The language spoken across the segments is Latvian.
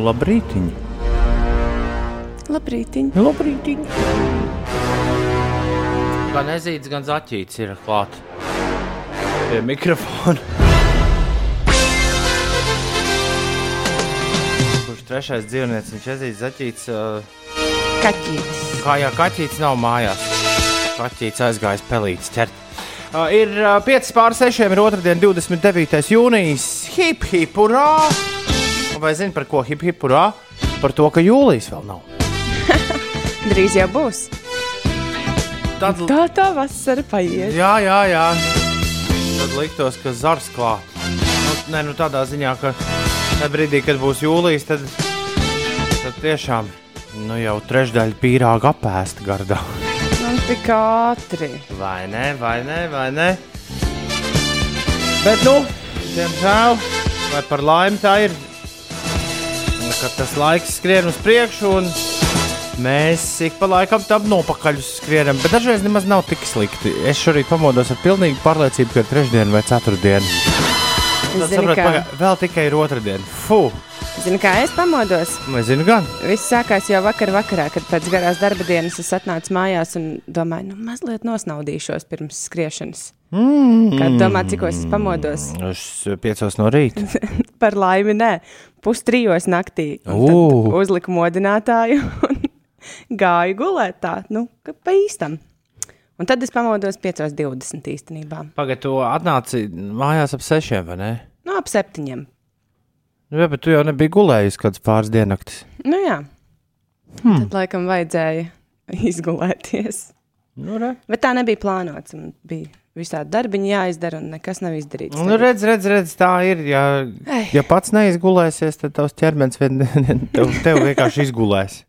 Labrītiņ. Labrītiņ. Labrītiņ. Gan ezīts, gan zaķīts ir klāt pie mikrofona. Kurš trešais dzīvnieks, viņš ezīts, zaķīts. Uh, Kaķītis. kā jau kaķītis nav mājās. Kaķītis aizgājis pelītis ķert. Uh, ir uh, 5 pār 6, ir otrdien, 29. jūnijas. Hip, hip, urā! Vai zini par ko hip, hip, urā? Par to, ka jūlijas vēl nav. Drīz jau būs. Tad, Tā tā vasara paiet. jā, jā, jā. Tad liktos, ka zars klāt. Nu, nē, nu tādā ziņā, ka tajā brīdī, kad būs jūlijas, tad, tad tiešām nu, jau trešdaļa pīrāga apēsta gardā. Man tik ātri. Vai ne, vai ne, vai ne? Bet, nu, diemžēl, vai par laimi tā ir, nu, ka tas laiks skrien uz priekšu, un mēs ik pa laikam tam nopakaļ skrienam. Bet dažreiz nemaz nav tik slikti. Es šorīt pamodos ar pilnīgu pārliecību, ka ir trešdiena vai ceturtdiena. Tad kā, paga, vēl tikai ir otrdiena. Fu, zini, kā es pamodos? vai zinu gan? Viss sākās jau vakar vakarā, kad pēc garās darba dienas es atnācu mājās un domāju, nu, mazliet nosnaudīšos pirms skriešanas. Mm. Kad domā, cik es pamodos? Es piecos no rīta. Par laimi, nē, pustrijos naktī. Un Ū. tad Uzliku modinātāju un gāju gulēt tā, nu, pa īstam. Un tad es pamodos 5.20 īstenībā. Pagaidā, tu atnāci mājās ap sešiem, vai ne? Nu, ap septiņiem. Nu, jā, bet tu jau nebija gulējis kāds pāris diennaktis. Nu, jā. Hmm. Tad laikam vajadzēja izgulēties. Nu, re. Bet tā nebija plānots. un Bija visādi darbiņi jāizdara, un nekas nav izdarīts. Nu, redz, redz, redz, tā ir. Ja, Ei. ja pats neizgulēsies, tad tavs ķermenis vien, tev, tev vienkārši izgulēs.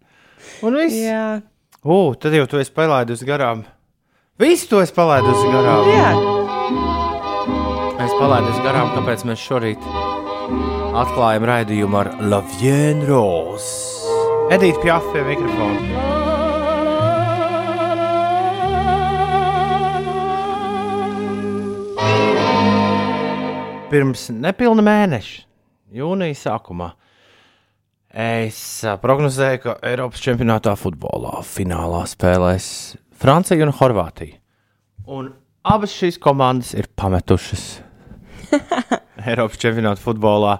Un viss. Jā, U, tad jau tu esi palaidus garām. Visu to es palaidu garām. jā. Es palaidu garām, kāpēc mēs šorīt atklājam raidījumu ar Lavienu Rozu. Edīte Pjaffe pie Pirms nepilna mēneša, jūnijas sākumā, es prognozēju, ka Eiropas čempionātā futbolā finālā spēlēs Francija un Horvātija. Un abas šīs komandas ir pametušas Eiropas čempionāta futbolā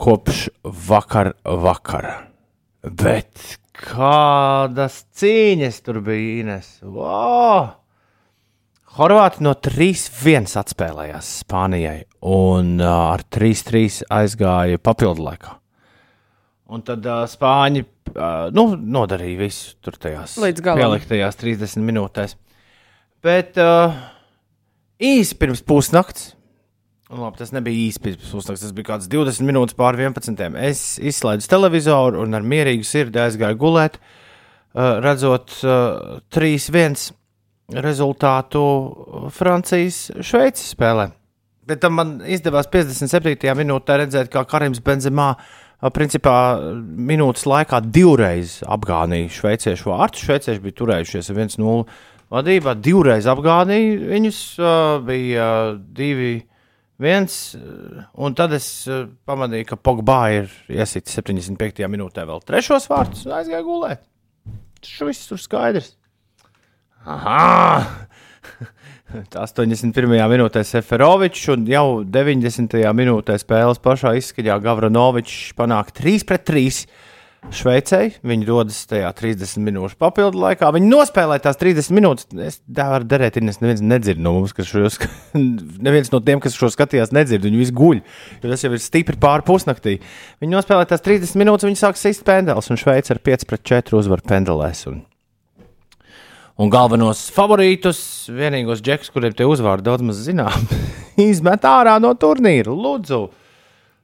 kopš vakar vakara. Bet kādas cīņas tur bija Ines? Wow! Horvāti no 3-1 atspēlējās Spānijai un uh, ar 3-3 aizgāja papildu laikā. Un tad uh, Spāņi uh, nu, nodarīja visu tur tajās pieliktajās 30 minūtēs. Bet uh, īsi pirms pusnakts, un labi, tas nebija īsi pirms pusnakts, tas bija kāds 20 minūtes pār 11. Es izslēdzu televizoru un ar mierīgu sirdi aizgāju gulēt, uh, redzot uh, 3-1 rezultātu Francijas-Šveices spēlē. Bet tam man izdevās 57. minūtē redzēt, kā Karims Benzemā principā minūtes laikā divreiz apgānīja šveiciešu vārtu. Šveicieši bija turējušies ar 1-0 vadībā, divreiz apgānīja viņus, bija 2-1. Un tad es pamanīju, ka Pogba ir iesits 75. minūtē vēl trešos vārtus un aizgāja gulēt. Tas viss tur skaidrs. Aha! Tā 81. minūtē Seferovičs un jau 90. minūtē spēles pašā izskaņā Gavranovičs panāk 3 pret 3. Šveicei viņi dodas tajā 30 minūšu papildu laikā. Viņi nospēlē tās 30 minūtes. Es varu darīt, es neviens nedzird no mums, kas šo sk- neviens no tiem, kas šo skatījās, nedzird. Viņi visi guļ, jo tas jau ir stipri pāri pusnaktī. Viņi nospēlē tās 30 minūtes, viņi sāk sist pendels, un Šveice ar 5 pret 4 uzvar pendelēs. Un Un galvenos favorītus, vienīgos džekus, kuriem te uzvārdi daudz maz zinām, izmet ārā no turnīra. Lūdzu,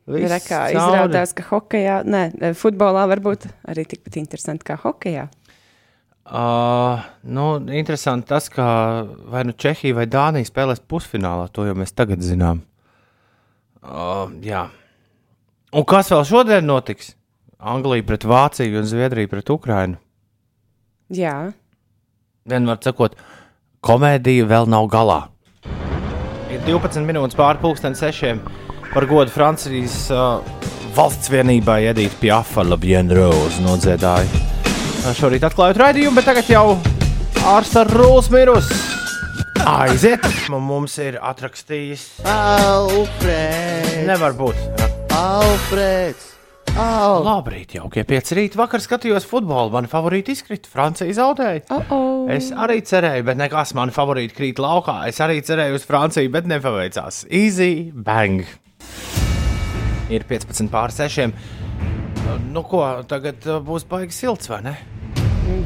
Rekā, cauri. izrādās, ka hokeja, nē, futbolā var būt arī tikpat interesanti kā hokeja. Uh, nu, interesanti tas, ka vai nu Čehija vai Dānija spēlēs pusfinālā. To jau mēs tagad zinām. Uh, jā. Un kas vēl šodien notiks? Anglija pret Vāciju un Zviedrija pret Ukrajinu. Jā, Vienmēr sakot, komēdija vēl nav galā. Ir 12 minūtes pāri pusdienas sešiem par godu Francijas uh, valsts vienībai Edita Piafa, Laviena Rose nodziedāja. Šorīt atklājot raidījumu, bet tagad jau ārsta Rūls mirus. Aiziet, mums ir atrakstījis. Alfrēds! Nevar būt. Jā. Al Labrīt, jaukie pieci rīta. Vakar skatījos futbolu. Mani favorīti izkrita. Francija zaudēja. Oh, oh. Es arī cerēju, bet nekas mani favorīti krīt laukā. Es arī cerēju uz Franciju, bet nepaveicās. Easy, bang! Ir 15 pār 6. Nu, ko tagad uh, būs baigs silts, vai ne?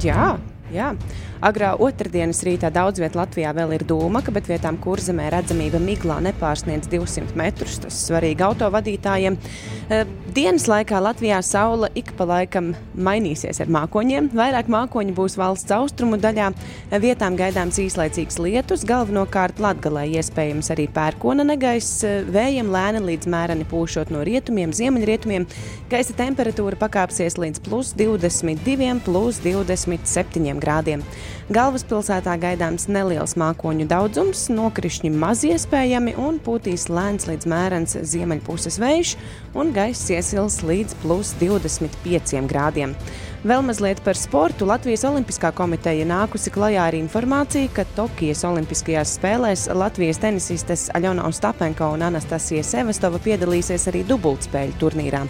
Jā, jā. Agrā otrdienas rītā daudz vietā Latvijā vēl ir dūmaka, bet vietām kurzemē redzamība miglā nepārsniedz 200 metrus. Tas svarīgi autovadītājiem. Eh, Dienas laikā Latvijā saule ik pa laikam mainīsies ar mākoņiem. Vairāk mākoņu būs valsts austrumu daļā. Vietām gaidāms īslaicīgs lietus, galvenokārt Latgalē iespējams arī pērkona negaiss, vējiem lēni līdz mēreni pūšot no rietumiem, ziemeļrietumiem. Gaisa temperatūra pakāpsies līdz plus 22, plus 27 grādiem. Galvaspilsētā gaidāms neliels mākoņu daudzums, nokrišņi maz iespējami un pūtīs lēns līdz mērens ziemeļpuses vējš, un gaiss iesils līdz plus 25 grādiem. Vēl mazliet par sportu. Latvijas Olimpiskā komiteja nākusi klajā ar informāciju, ka Tokijas Olimpiskajās spēlēs Latvijas tenisistes Aļona Ostapenko un Anastasija Sevastova piedalīsies arī dubultspēļu turnīrā.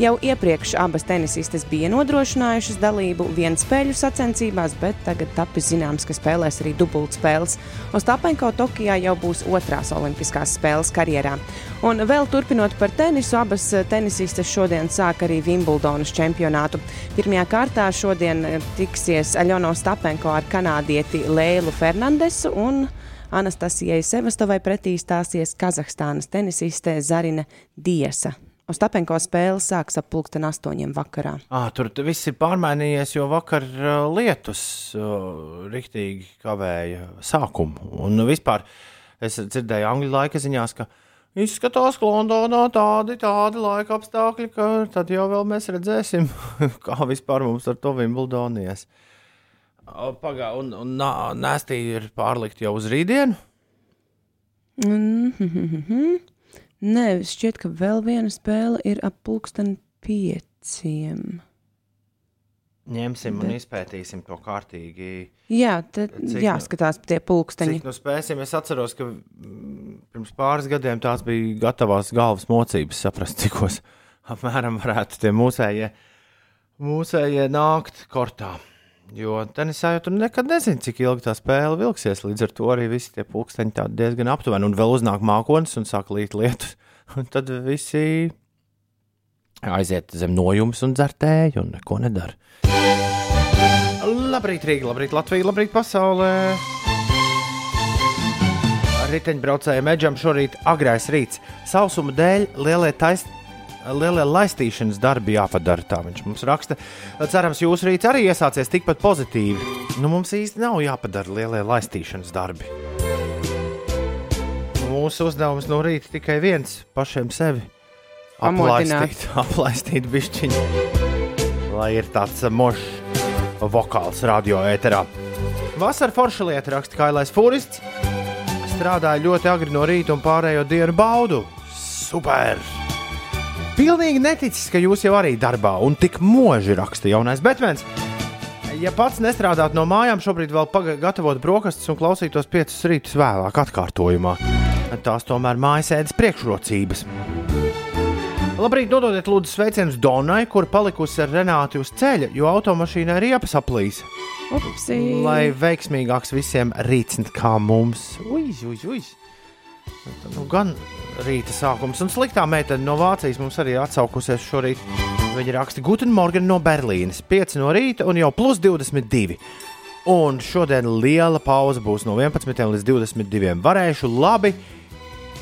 Jau iepriekš abas tenisistes bija nodrošinājušas dalību vienspēļu sacensībās, bet tagad tapis zināms, ka spēlēs arī dubultspēles. Ostapenko Tokijā jau būs otrās Olimpiskās spēles karjerā. Un vēl turpinot par tenisu, abas tenisistes šodien sāk arī Wimbledonas čempionātu. Pirmajā kārtā šodien tiksies Aļona Ostapenko ar kanādieti Leilu Fernandesu un Anastasijai Sevastovai pretī stāsies Kazahstānas tenisiste Zarina Diesa. Ostapenko spēle sāks ap pulksten astoņiem vakarā. À, tur viss ir pārmainījies, jo vakar uh, lietus uh, riktīgi kavēja sākumu. Un vispār es dzirdēju angļu laika ziņās, ka izskatās, ka Londonā tādi, tādi laika apstākļi, ka tad jau vēl mēs redzēsim, kā vispār mums ar to Wimbledonies. Pagā, un, un nā- nēstī ir pārlikt jau uz rītdienu. Mm -hmm. Nē, šķiet, ka vēl viena spēle ir ap pulksten pieciem. Ņemsim un Bet- izpētīsim to kārtīgi. Jā, tad nu- jāskatās tie pulksteņi. Cik nu spēsim? Es atceros, ka mm, pirms pāris gadiem tās bija gatavās galvas mocības, saprast, cikos apmēram varētu tie mūsējie, mūsējie nākt kortā. Jo tenisā jau tur nekad nezini, cik ilgi tā spēle vilksies. Līdz ar to arī visi tie pulksteņi diezgan aptuveni. Un vēl uznāk mākonis un sāk līt lietus. Un tad visi aiziet zem nojums un dzer tēju un neko nedara. Labrīt, Rīga, labrīt, Latvija, labrīt, pasaulē! Riteņbraucēju mežam šorīt agrais rīts. Sausuma dēļ lielie, tais, lielie laistīšanas darbi jāpadara. Tā viņš mums raksta. Cerams, jūsu rīts arī iesācies tikpat pozitīvi. Nu, mums īsti nav jāpadara lielie laistīšanas darbi. Mūsu uzdevums no rīta tikai viens - pašiem sevi aplaistīt, aplaistīt bišķiņu. Lai ir tāds mošs vokāls radio ēterā. Vasarā forša lieta raksta Kailais Fūrists. Strādāja ļoti agri no rīta un pārējo dienu baudu. Super! Pilnīgi neticis, ka jūs jau arī darbā un tik mūži raksta jaunais Batmans. Ja pats nestrādātu no mājām, šobrīd vēl paga- gatavot brokastis un klausītos piecus rītus vēlāk, atkārtojumā. Tās tomēr mājas ēdas priekšrocības. Labrīt, nododiet lūdzu sveicienus Donai, kur palikusi ar Renāti uz ceļa, jo automašīnai ir iepas aplīs. Upsi. Lai veiksmīgāks visiem rīts kā mums. Ui, ui, ui. Nu, gan rīta sākums, un sliktā meitene no Vācijas mums arī atsaukusies šorīt. Viņa raksta Guten Morgen no Berlīnes, 5 no rīta un jau plus 22. Un šodien liela pauze būs no 11 līdz 22. Varēšu labi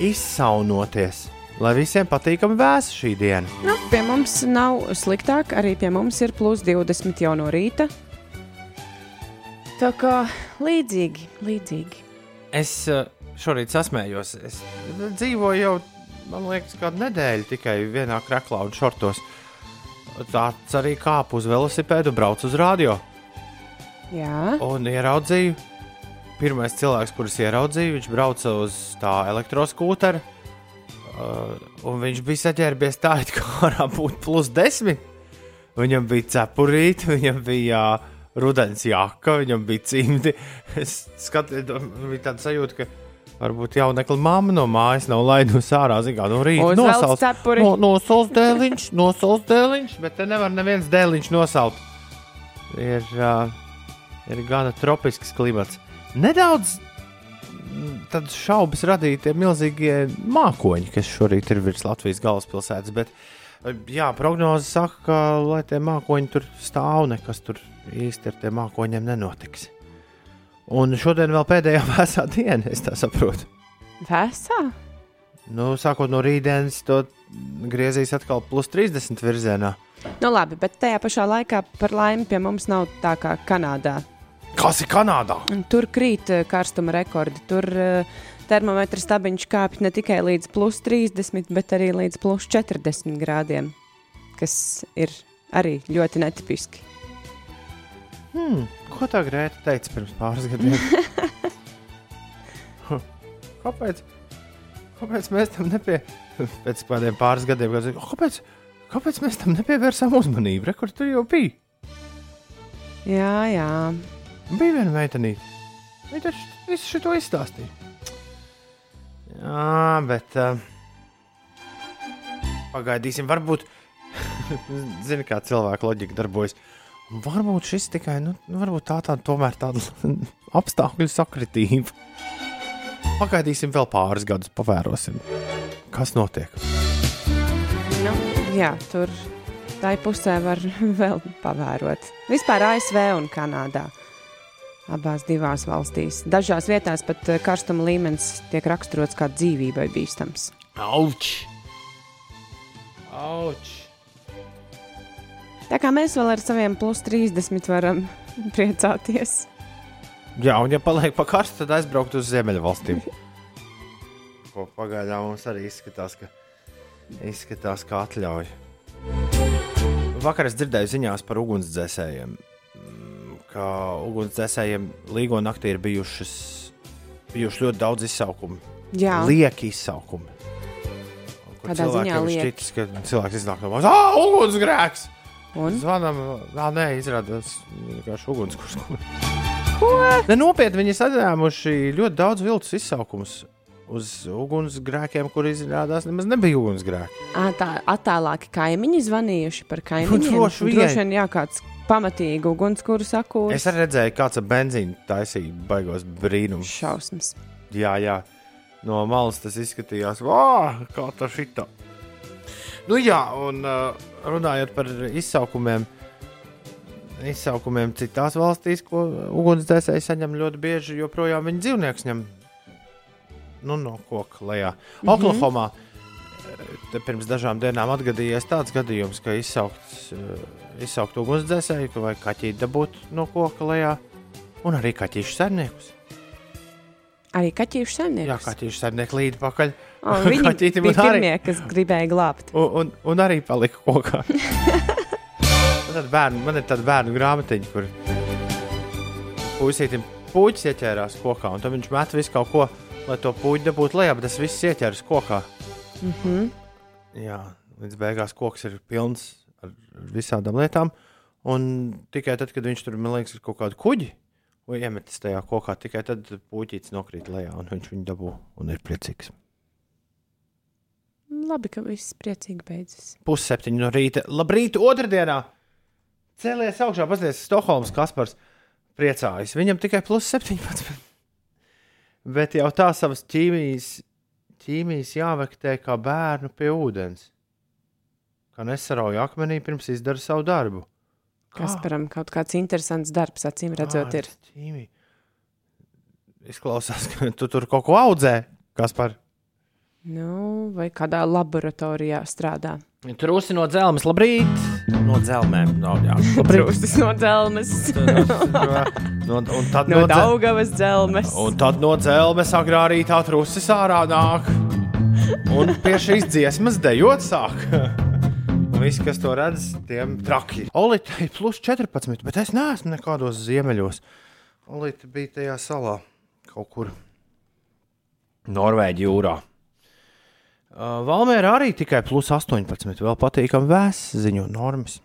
izsaunoties, lai visiem patīkami vēs šī diena. Nu, pie mums nav sliktāk, arī pie mums ir plus 20 jau no rīta. Tā kā līdzīgi, līdzīgi. Es eh, šorīt sasmējos. Es dzīvoju jau, man liekas, kādu nedēļu tikai vienā krāklā un šortos. Tāds arī kāpu uz velosipēdu, braucu uz radio Jā, un ieraudzīju. Pirmais cilvēks, kurus ieraudzīju, viņš brauca uz tā elektroskūtera Uh, un viņš bija saģērbies tā, it kā ārā būtu plus 10. Viņam bija cepurīte, viņam bija uh, rudens jaka, viņam bija cimdi. Es skatos, bija tāda sajūta, ka varbūt jaunekla mamma no mājas nav laidusi ārā. Zikā, no rīta cepuri. no, nosauc dēliņš, nosauc dēliņš, bet te nevar neviens dēliņš nosaukt. Ir, uh, ir gana tropisks klimats. Nedaudz tādas šaubas radīja tie milzīgie mākoņi, kas šorīt ir virs Latvijas galvaspilsētas. Bet, jā, prognoze saka, ka, lai tie mākoņi tur stāv, nekas tur īsti ar tiem mākoņiem nenotiks. Un šodien vēl pēdējā vēsā diena, es tā saprotu. Vēsā? Nu, sākot no rītdienas, to griezīs atkal plus 30 virzienā. Nu, labi, bet tajā pašā laikā par laimi pie mums nav tā kā Kanādā. Kas ir Kanādā? Tur krīt eh, karstuma rekordi. Tur uh, termometra stabiņš kāpj ne tikai līdz plus 30, bet arī līdz plus 40 grādiem, kas ir arī ļoti netipiski. Hmm, ko tā Grēta teica pirms pāris gadiem? kāpēc, kāpēc mēs tam nepie... Pēc kādiem pāris gadiem, kad teica, kāpēc, kāpēc mēs tam nepievērsām uzmanību? Re, kur tu jau biji? Jā, jā. Bija viena meitenīte. Viņa taču visu šo izstāstīja. Jā, bet uh, pagaidīsim, varbūt. Zini, kā cilvēka loģika darbojas. Varbūt šis tikai nu, varbūt tā tāda tomēr tāda apstākļu sakritība. Pagaidīsim vēl pāris gadus, pavērosim, kas notiek. Nu, jā, tur tā pusē var vēl pavērot. Vispār ASV un Kanādā. Abās divās valstīs. Dažās vietās pat eh, karstuma līmenis tiek raksturots kā dzīvībai bīstams. Auč! Auč! Tā kā mēs vēl ar saviem plus 30 varam priecāties. Jā, un ja paliek pa karstu, tad aizbraukt uz Ziemeļvalstīm. Ko pagaidām mums arī izskatās, ka, izskatās, ka atļauj. Vakar es dzirdēju ziņās par ugunsdzēsējiem, mm, ka ugunsdzēsējiem līgo naktī ir bijušas, bijuši ļoti daudz izsaukumu. Jā, Lieki izsaukumi. Kādā ziņā lieki? šķitis, ka cilvēks iznāk no malas, ah, ugunsgrēks! Un Zvanām, nā, nē, izrādās vienkārši ugunskurs. Ko? Ne, nopietni, viņi saņēmuši ļoti daudz viltus izsaukumus uz ugunsgrēkiem, kur izrādās nemaz nebija ugunsgrēki. Tā attēlāki kaimiņi zvanījuši par kaimiņiem. droši vien. Droši vien, jā, kāds pamatīgi ugunskura sakūris. Es arī redzēju, kāds ar benzīnu taisīja baigos brīnums. Šausmas. Jā, jā, no malas tas izskatījās, Vā, kā tas šitā. Nu, jā, un uh, runājot par izsaukumiem, izsaukumiem citās valstīs, ko ugunsdzēsēji saņem ļoti bieži, joprojām viņa dzīvnieks ņem nu, no koka lejā. Mm -hmm. Oklahomā eh, te pirms dažām dienām atgadījies tāds gadījums, ka izsaukts, uh, izsaukt ugunsdzēsēju vai kaķīti dabūt no koka lejā, un arī kaķīšu saimniekus. Arī kaķīšu saimnieks. Jā, kaķīšu saimnieki līdzi pakaļ. Viņi kaķītim bija arī- pirmie, kas gribēja glābt. Un, un, un arī palika kokā. Tāda bērnu, man ir tāda bērnu grāmatiņa, kur puisītim puķis ieķērās kokā, un tad viņš met visu kaut ko, lai to puķi dabūtu lejā, bet tas viss ieķeras kokā. Mm -hmm. Jā, līdz beigās koks ir pilns ar visādām lietām. Un tikai tad, kad viņš tur, man liekas, ir kaut kādu kuģi vai iemetis tajā kokā, tikai tad puķītis nokrīt lejā, un viņš viņu dabū un ir priecīgs. Labi, ka viss priecīgi beidzas. Pusseptiņi no rīta. Labrīt, otrdienā! Cēlies augšā, paskatieties, Stokholmas Kaspars priecājas. Viņam tikai plus 17. Bet jau tā savas ķīmijas, ķīmijas jāvektē kā bērnu pie ūdens. Kā nesarauj akmenī pirms izdara savu darbu. Kas param kaut kāds interesants darbs, acīm redzot, ir. Ķīmija. Izklausās, ka tu tur kaut ko audzē, kas par Nu, vai kādā laboratorijā strādā. trūsi no dzelzmes. Labrīt! No dzelzmēm. No, jā, Trūstis no dzelzmes, no, un tad no no, dzelzmes. Daugavas dzelzmes. Un tad no dzelzmes agrārī tā trusis ārā nāk. Un pie šīs dziesmas dejot sāk. Un visi, kas to redz, tiem traki. Olīte ir plus 14, bet es neesmu nekādos ziemeļos. Olīte bija tajā salā kaut kur Norvēģijā jūrā. Uh, Valmērā arī tikai plus 18. Vēl patīkami vēss ziņo normas.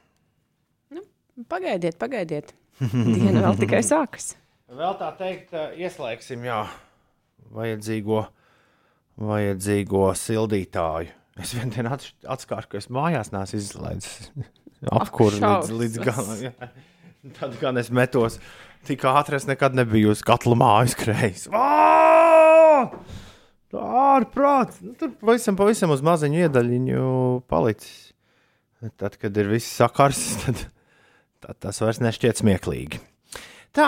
Pagaidiet, pagaidiet. Diena vēl tikai sākas. Vēl tā teikt, ieslēgsim jā, vajadzīgo, vajadzīgo sildītāju. Es vienā dienā atskāru, ka es mājās neesmu izlaidis apkūru līdz, līdz galam. jā. Tad, kad es metos, tik ātri es nekad nebiju uz katla mājas kreis. Ārprāts! Nu, tur pavisam, pavisam uz maziņu iedaļiņu palicis. Tad, kad ir viss sakars, tad, tad tas vairs nešķiet smieklīgi. Tā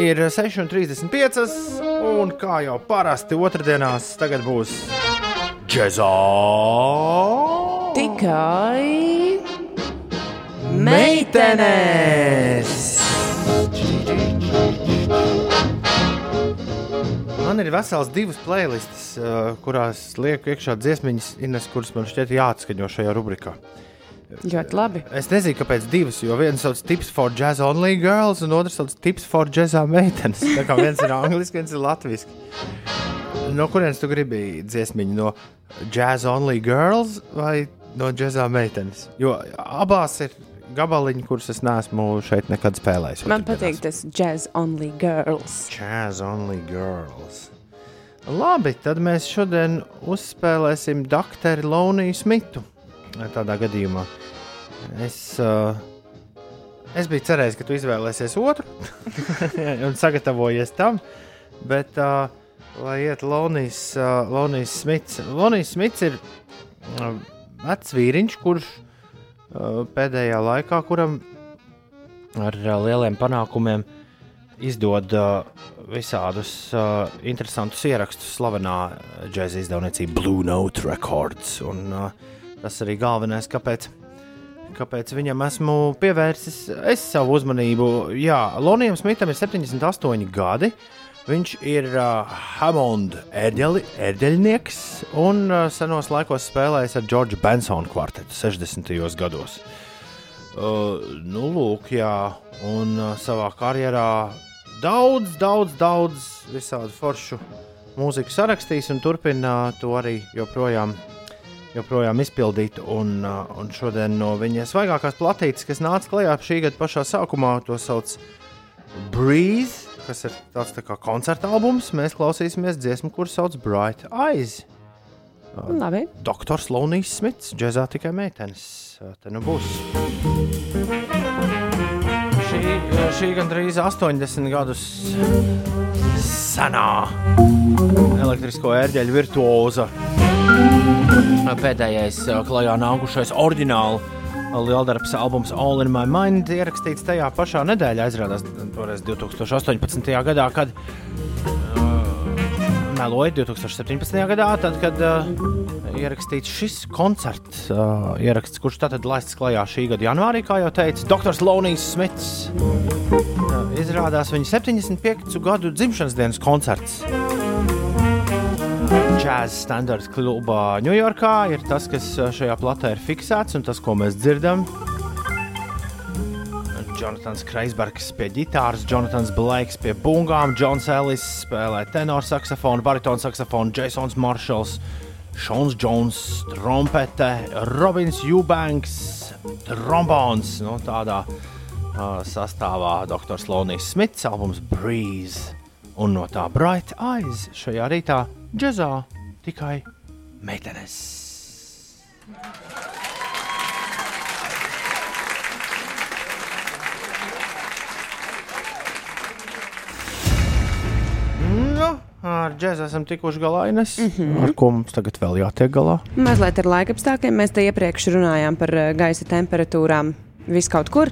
ir 6,35. Un kā jau parasti otrdienās, tagad būs džeksa. Tikai Meitenes! Man ir vesels divas playlists, uh, kurās lieku iekšā dziesmiņas, Ines, kuras man šķiet jāatskaņo šajā rubrikā. ļoti labi. Es nezinu, kāpēc divas, jo viens sauc Tips for Jazz Only Girls, un otrs sauc Tips for Jazzā meitenes. Tā kā viens ir angliski, viens ir latviešu. No kurienes tu gribi dziesmiņu? No Jazz Only Girls vai no Jazzā meitenes? Jo abās ir gabaliņi, kurus es neesmu šeit nekad spēlējis. Man patīk tas jazz only girls. Jazz Only Girls. Labi, tad mēs šodien uzspēlēsim doktoru Loniju Smitu. Tādā gadījumā es, uh, es biju cerējis, ka tu izvēlēsies otru un sagatavojies tam. Bet, uh, lai iet Lonijas, uh, Lonijas Smits, Lonijas Smits ir uh, vecs vīriņš, kurš pēdējā laikā, kuram ar uh, lieliem panākumiem izdod uh, visādus uh, interesantus ierakstus slavenā džēza izdevniecība Blue Note Records. Un, uh, tas arī galvenais, kāpēc, kāpēc viņam esmu pievērsis es savu uzmanību. Jā, Lonijam Smitam ir 78 gadi. Viņš ir uh, Hammond ērģeli, ērģeļnieks un uh, senos laikos spēlējis ar Džordžu Bensonu kvartetu 60. gados. Uh, nu, lūk, jā, un uh, savā karjerā daudz, daudz, daudz visādi foršu mūziku sarakstījis un turpina to arī joprojām, joprojām izpildīt. Un, uh, un šodien no viņa svaigākās platītes, kas nāca klajā šī gada pašā sākumā, to sauc Breeze, kas ir tāds tā kā koncerta albums. Mēs klausīsimies dziesmu, kuras sauc Bright Eyes. Labi. Doktors Lonijs Smits, džēzā tikai meitenes. Te nu būs. Šī, šī gandrīz 80 gadus senā elektrisko ērģeļu virtuoza. Pēdējais klajā nākušais oriģināls lieldarbs albums All in My Mind ierakstīts tajā pašā nedēļā, izrādās toreiz 2018. gadā, kad meloja 2017. gadā, tad, kad uh, ierakstīts šis koncerts, uh, ieraksts, kurš tātad laists klajā šī gada janvārī, kā jau teica Dr. Lonijs Smits. Uh, izrādās viņa 75. gadu dzimšanas dienas koncerts. Jazz standards klubā Ņujorkā ir tas, kas šajā platē ir fiksēts un tas, ko mēs dzirdam. Jonatans Kreisbergs pie ģitāras, Jonatans Blakes pie bungām, Džons Ellis spēlē tenor saksofonu, baritonu saksofonu, Jasons Marshalls, Šons Jones, trompete, Robins Eubanks, trombons. Nu, tādā uh, sastāvā Dr. Lonijs Smits, albums Breeze un no tā Bright Eyes šajā rītā džezā tikai meitenes. Nu, ar džēzu esam tikuši galā, Ines. Mm -hmm. Ar ko mums tagad vēl jātiek galā? Mazliet ar laika apstākļiem. Mēs te iepriekš runājām par eh, gaisa temperatūrām viskaut kur.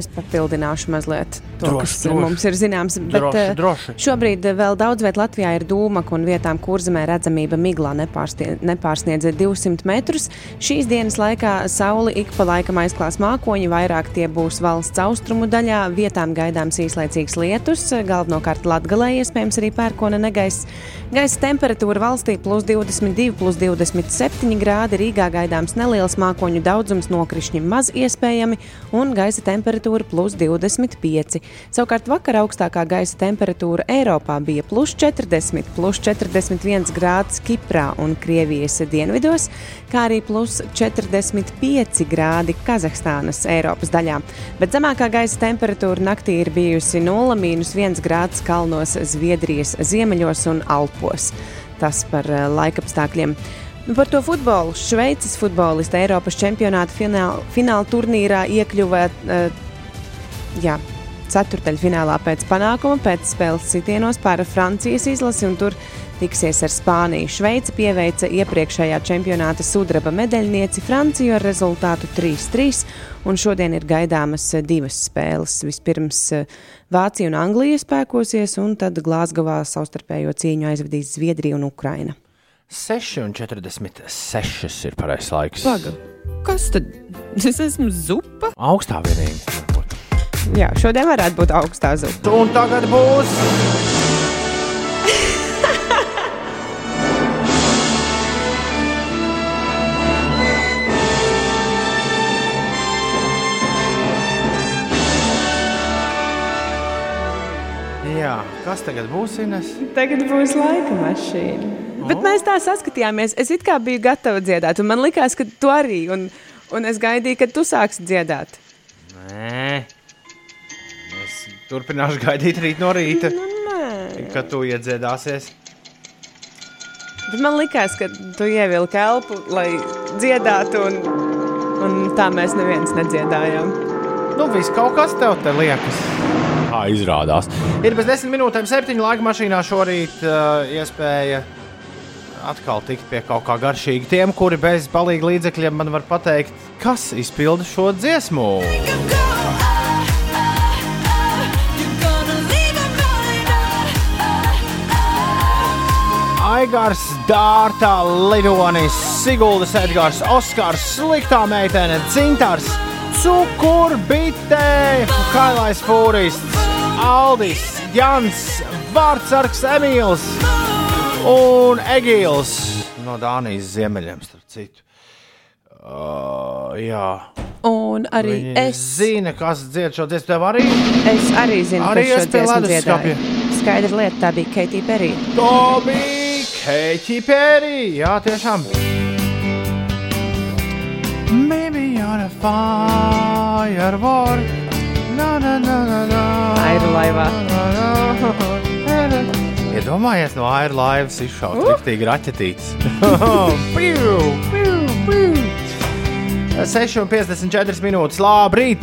Es papildināšu mazliet to, Droši, kas droši. mums ir zināms. Bet, Droši, eh, droši. Šobrīd eh, vēl daudz vietā Latvijā ir dūmaka un vietām, kur zemē redzamība miglā nepārsniedz 200 metrus. Šīs dienas laikā sauli ik pa laikam aizklās mākoņi, vairāk tie būs valsts austrumu daļā. Vietām gaidāms īslaicīgs lietus, galvenokārt Latgalē iespējams arī pērkona negaiss. Gaisa temperatūra valstī plus 22, plus 27 grādi. Rīgā gaidāms neliels mākoņu daudzums, nokrišņi maz iespējami un gaisa temperatūra temperatūra plus 25. Savukārt vakar augstākā gaisa temperatūra Eiropā bija plus 40, plus 41 grāds Kiprā un Krievijas dienvidos, kā arī plus 45 grādi Kazahstānas Eiropas daļā. Bet zemākā gaisa temperatūra naktī ir bijusi 0,1 grāds kalnos Zviedrijas ziemeļos un Alpos. Tas par eh, laikapstākļiem. Nu, Par to futbolu. Šveices futbolista Eiropas čempionāta fināla, fināla turnīrā iekļuva uh, ceturdaļfinālā pēc panākuma, pēc spēles sitienos pār Francijas izlasi un tur tiksies ar Spāniju. Šveice pieveica iepriekšējā čempionāta sudraba medaļnieci Franciju ar rezultātu 3-3, un šodien ir gaidāmas eh, divas spēles. Vispirms eh, Vācija un Anglija spēkosies, un tad Glāzgovā savstarpējo cīņu aizvedīs Zviedrija un Ukraina. 6,46 ir pareizais laiks. Paga. Kas tad? Es esmu zupa. Augstā vienīgi. varbūt. Jā, šodien varētu būt augstā zupa. Un tagad būs. Kas tagad būs Ines? Tagad būs laika mašīna. Bet mēs tā saskatījāmies. Es it kā biju gatava dziedāt, un man likās, ka tu arī. Un, un es gaidīju, kad tu sāksi dziedāt. Nē, es turpināšu gaidīt rīt no rīta, Nu, kad tu iedziedāsies. Bet man likās, ka tu ievilki elpu, lai dziedātu, un, un tā mēs neviens nedziedājām. Nu, viss kaut kas tev te liekas. Tā izrādās. Ir bez desmit minūtēm, septiņu laika mašīnā šorīt uh, iespēja atkal tikt pie kaut kā garšīga. Tiem, kuri bez palīga līdzekļiem man var pateikt, kas izpilda šo dziesmu. Aigars, Dārta, Lidonis, Siguldas, Edgars, Oskars, Sliktā meitene, Cintars, Cukurbite, Kailais Fūrists, Aldis, Jans, Vārtsargs, Emīls un Egīls no Dānijas ziemeļiem, starp citu. Uh, jā, Un arī viņi es, zina, kas dzied šo dziesmu. Tev arī es arī zinu, Arī es pie leduskapja. dziedāju. Skaidra lieta, tā bija Keitija Perī. Tobi Keiti Peri. Jā, tiešām. Maybe firework. Na, na, na, na, na. Airu laivā. Iedomājies no aira laivas izšaut uh. riktīgi raķetītes. Piu, piu, piu. 6,54 minūtes. Labrīt!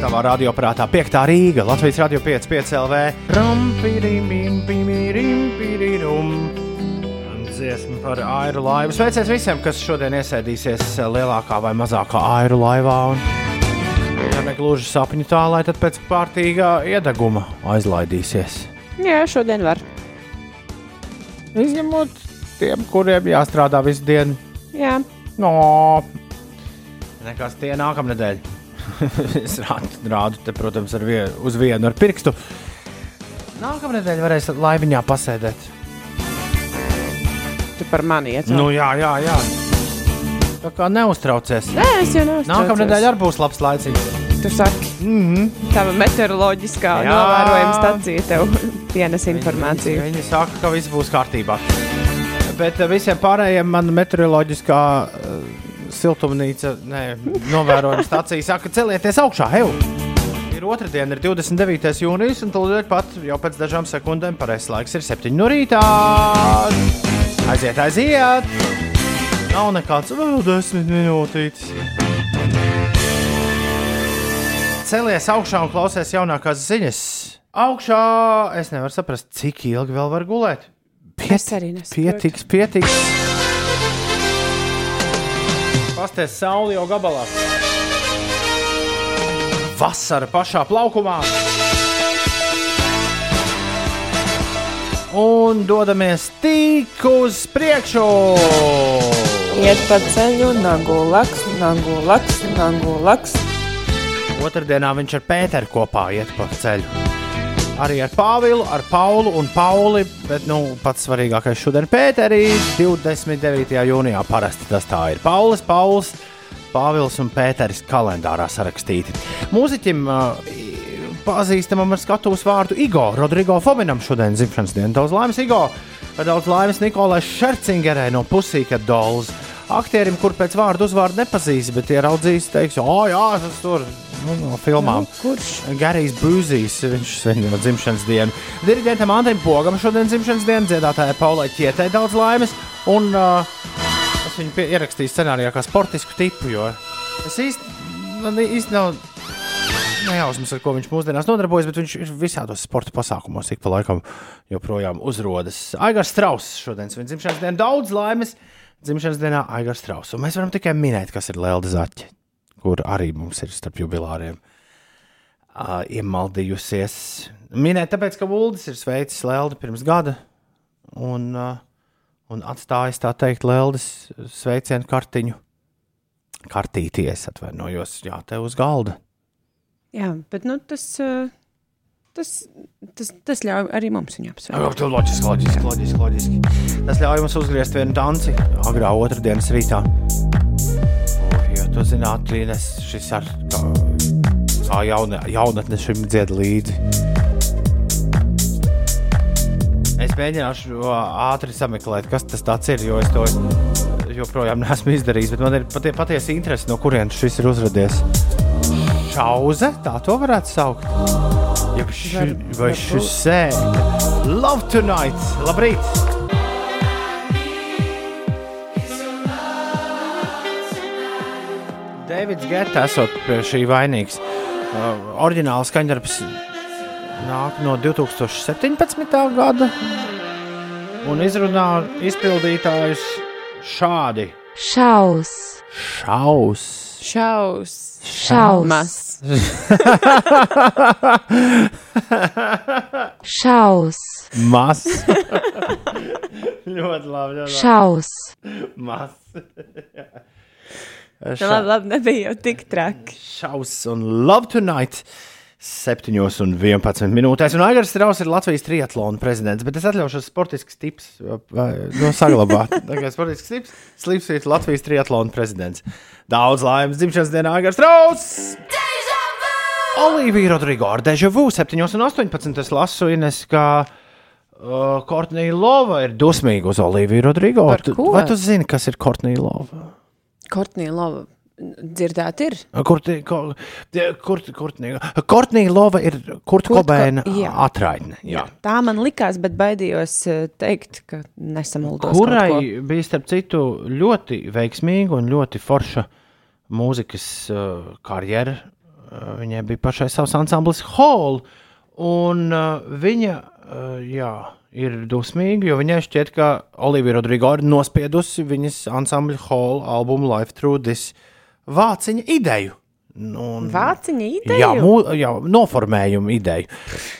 Tavā radioaparātā 5. Rīga, Latvijas radio 5, 5 LV. Rampirimimpimirimpirirum. Dziesma par airu laivu. Sveiciens visiem, kas šodien iesēdīsies lielākā vai mazākā airu laivā. Un, ja ne gluži sapņu tālāk, tad pēc kārtīgā iedeguma aizlaidīsies. Jā, šodien var. Izņemot tiem, kuriem jāstrādā visu dienu. Jā, No. Nekas tie nākamnedēļ. es rādu, rādu te, protams, ar vien, uz vienu ar pirkstu. Nākamnedēļ varēs laiviņā pasēdēt. Tu par mani iet. Nu, jā, jā, jā. Tā kā neuztraucies. Nē, es jau neesmu. Nākamnedēļ arī būs labs laicīgs. Tu saki, Mm -hmm. tava meteoroloģiskā Jā. novērojuma stacija tev pienes informāciju. Viņi saka, ka viss būs kārtībā. Bet eh, visiem pārējiem man meteoroloģiskā uh, siltumnīca, ne, novērojuma stācija saka, celieties augšā, heu! Ir otrdiena, ir 29. jūnijas, un tūlīt pat jau pēc dažām sekundēm pareizais laiks ir 7 no rītā. Aiziet, aiziet! Nav nekāds vēl 10 minūtītes. Celies augšā un klausies jaunākās ziņas. Augšā es nevaru saprast, cik ilgi vēl var gulēt. Nesaprotu. Pietiks, pietiks. Pasties sauli jau gabalā. Vasara pašā plaukumā. Un dodamies tik uz priekšu. Iet pa ceļu, nagu laks, nagu laks, nagu laks. Otradienā viņš ar Pēteru kopā iet pa ceļu. Arī ar Pāvilu, ar Paulu un Pauli, bet nu, pats svarīgākais šodien ir Pēterī. 29. jūnijā parasti tas tā ir. Paulis, Pauls, Pāvils un Pēteris kalendārā sarakstīti. Mūziķim uh, pazīstamam ar skatuves vārdu Igo Rodrigo Fominam šodien dzimšanas diena. Daudz laimes Igo! Daudz laimes Nikolai Šercingerai no Pusīka Dolls. Aktierim, kur pēc vārdu uzvārdu nepazīs, bet ieraudzīs, teiks, o, jā, tas tur nu, no filmām. Nu, kurš? Garijs Būzīs, viņš svin no dzimšanas dienu. Diriģentam Andrim Pogam šodien dzimšanas diena, dziedātājai Paulai Ķietai daudz laimes. Un uh, es viņu ierakstīju scenārijā kā sportisku tipu, jo es īsti, man īsti nav nejausmas, ar ko viņš mūsdienās nodarbojas, bet viņš ir visādos sporta pasākumos, ik pa laikam joprojām uzrodas. Aigars Strauss šodien svin dzimšanas dienu, daudz laimes dzimšanas dienā Aigars Strauss. Un mēs varam tikai minēt, kas ir Lelda Zaķe, kur arī mums ir starp jubilāriem uh, iemaldījusies. Minēt, tāpēc, ka Uldis ir sveicis Leldu pirms gada un, uh, un atstājis tā teikt Leldas sveicienu kartiņu. Kartīties, atvainojos, jā, te uz galda. Jā, bet nu, tas, uh, tas, tas, tas ļauj arī mums viņu apsveikt. Jā, loģiski, loģiski, loģiski, loģiski. Tas ļauj mums uzgriezt vienu danci agrā otrdienas rītā. Jo tu zinātu, Līnes, šis ar kā, kā jauna, jaunatne šim dzied līdzi. Es mēģināšu ātri sameklēt, kas tas ir, jo es to joprojām neesmu izdarījis. Man ir patie, patiesi interesi, no kurienes šis ir uzradies. Šauze, tā to varētu saukt. Ja ši, vai šis sē, love tonight, labrīt! Davids Geta esot pie šī vainīgs. Uh, oriģināls skaņdarbs nāk no 2017. gada un izrunā izpildītājus šādi. Šaus, Šaus! Šaus, šaus, šaus, Mas! ļoti labi, ļoti šaus, Mas! Nu, labi, labi, nebija jau tik traki. Šaus un Love Tonight! 7 un 11 minūtēs. Un Aigars Strauss ir Latvijas triatlona prezidents, bet es atļaušos sportisks tips, no saglabāt. Tagad sportisks tips, Slips ir Latvijas triatlona prezidents. Daudz laimes dzimšanas dienā Aigars Strauss! Olivija Rodrigo ar Deja Vu 7 un 18. Es lasu Ines, ka uh, Kortnija Lova ir dusmīga uz Oliviju Rodrigo. Vai tu zini, kas ir Kortnija Lova? Kortnija Lova dzirdēt ir. Kurtnija kur, kur, Kortnija Lova ir Kurta Kurt Ko- Kobeina jā. atraitne. Jā. Tā man likās, bet baidījos eh, teikt, ka nesamuldos. Kurai bija starp citu ļoti veiksmīga un ļoti forša mūzikas uh, karjera. Uh, viņai bija pašai savs ansamblis Hall, un uh, viņa uh, jā, ir dusmīga, jo viņai šķiet, ka Olivija Rodrigo ir nospiedusi viņas ansambļa Hall albumu Life Through This vāciņa ideju. Nu, un- Vāciņa ideja. Jā, mū, jā, noformējumu ideju.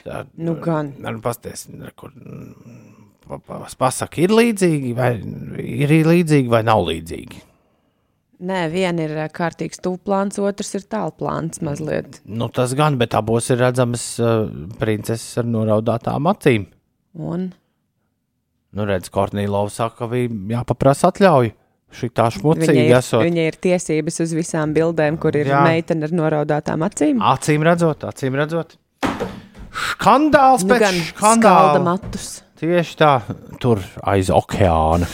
Tā, Nu gan. Pasties, kur, pa- pa- pasaka, ir līdzīgi, vai ir līdzīgi, vai nav līdzīgi. Nē, viena ir eh, kārtīgs tūplāns, otrs ir tālplāns mazliet. Nu, tas gan, bet abos ir redzamas uh, princeses ar noraudātām acīm. Un Nu, redz, Kornija Lova saka, ka viņa jāpaprasa atļauju. Šī tā viņai šmucīga ir, esot. viņai ir tiesības uz visām bildēm, kur ir Jā. meitene ar noraudātām acīm. Acīm redzot, acīm redzot. Skandāls Nu, pēc skandāla. Tieši tā, tur aiz okeāna.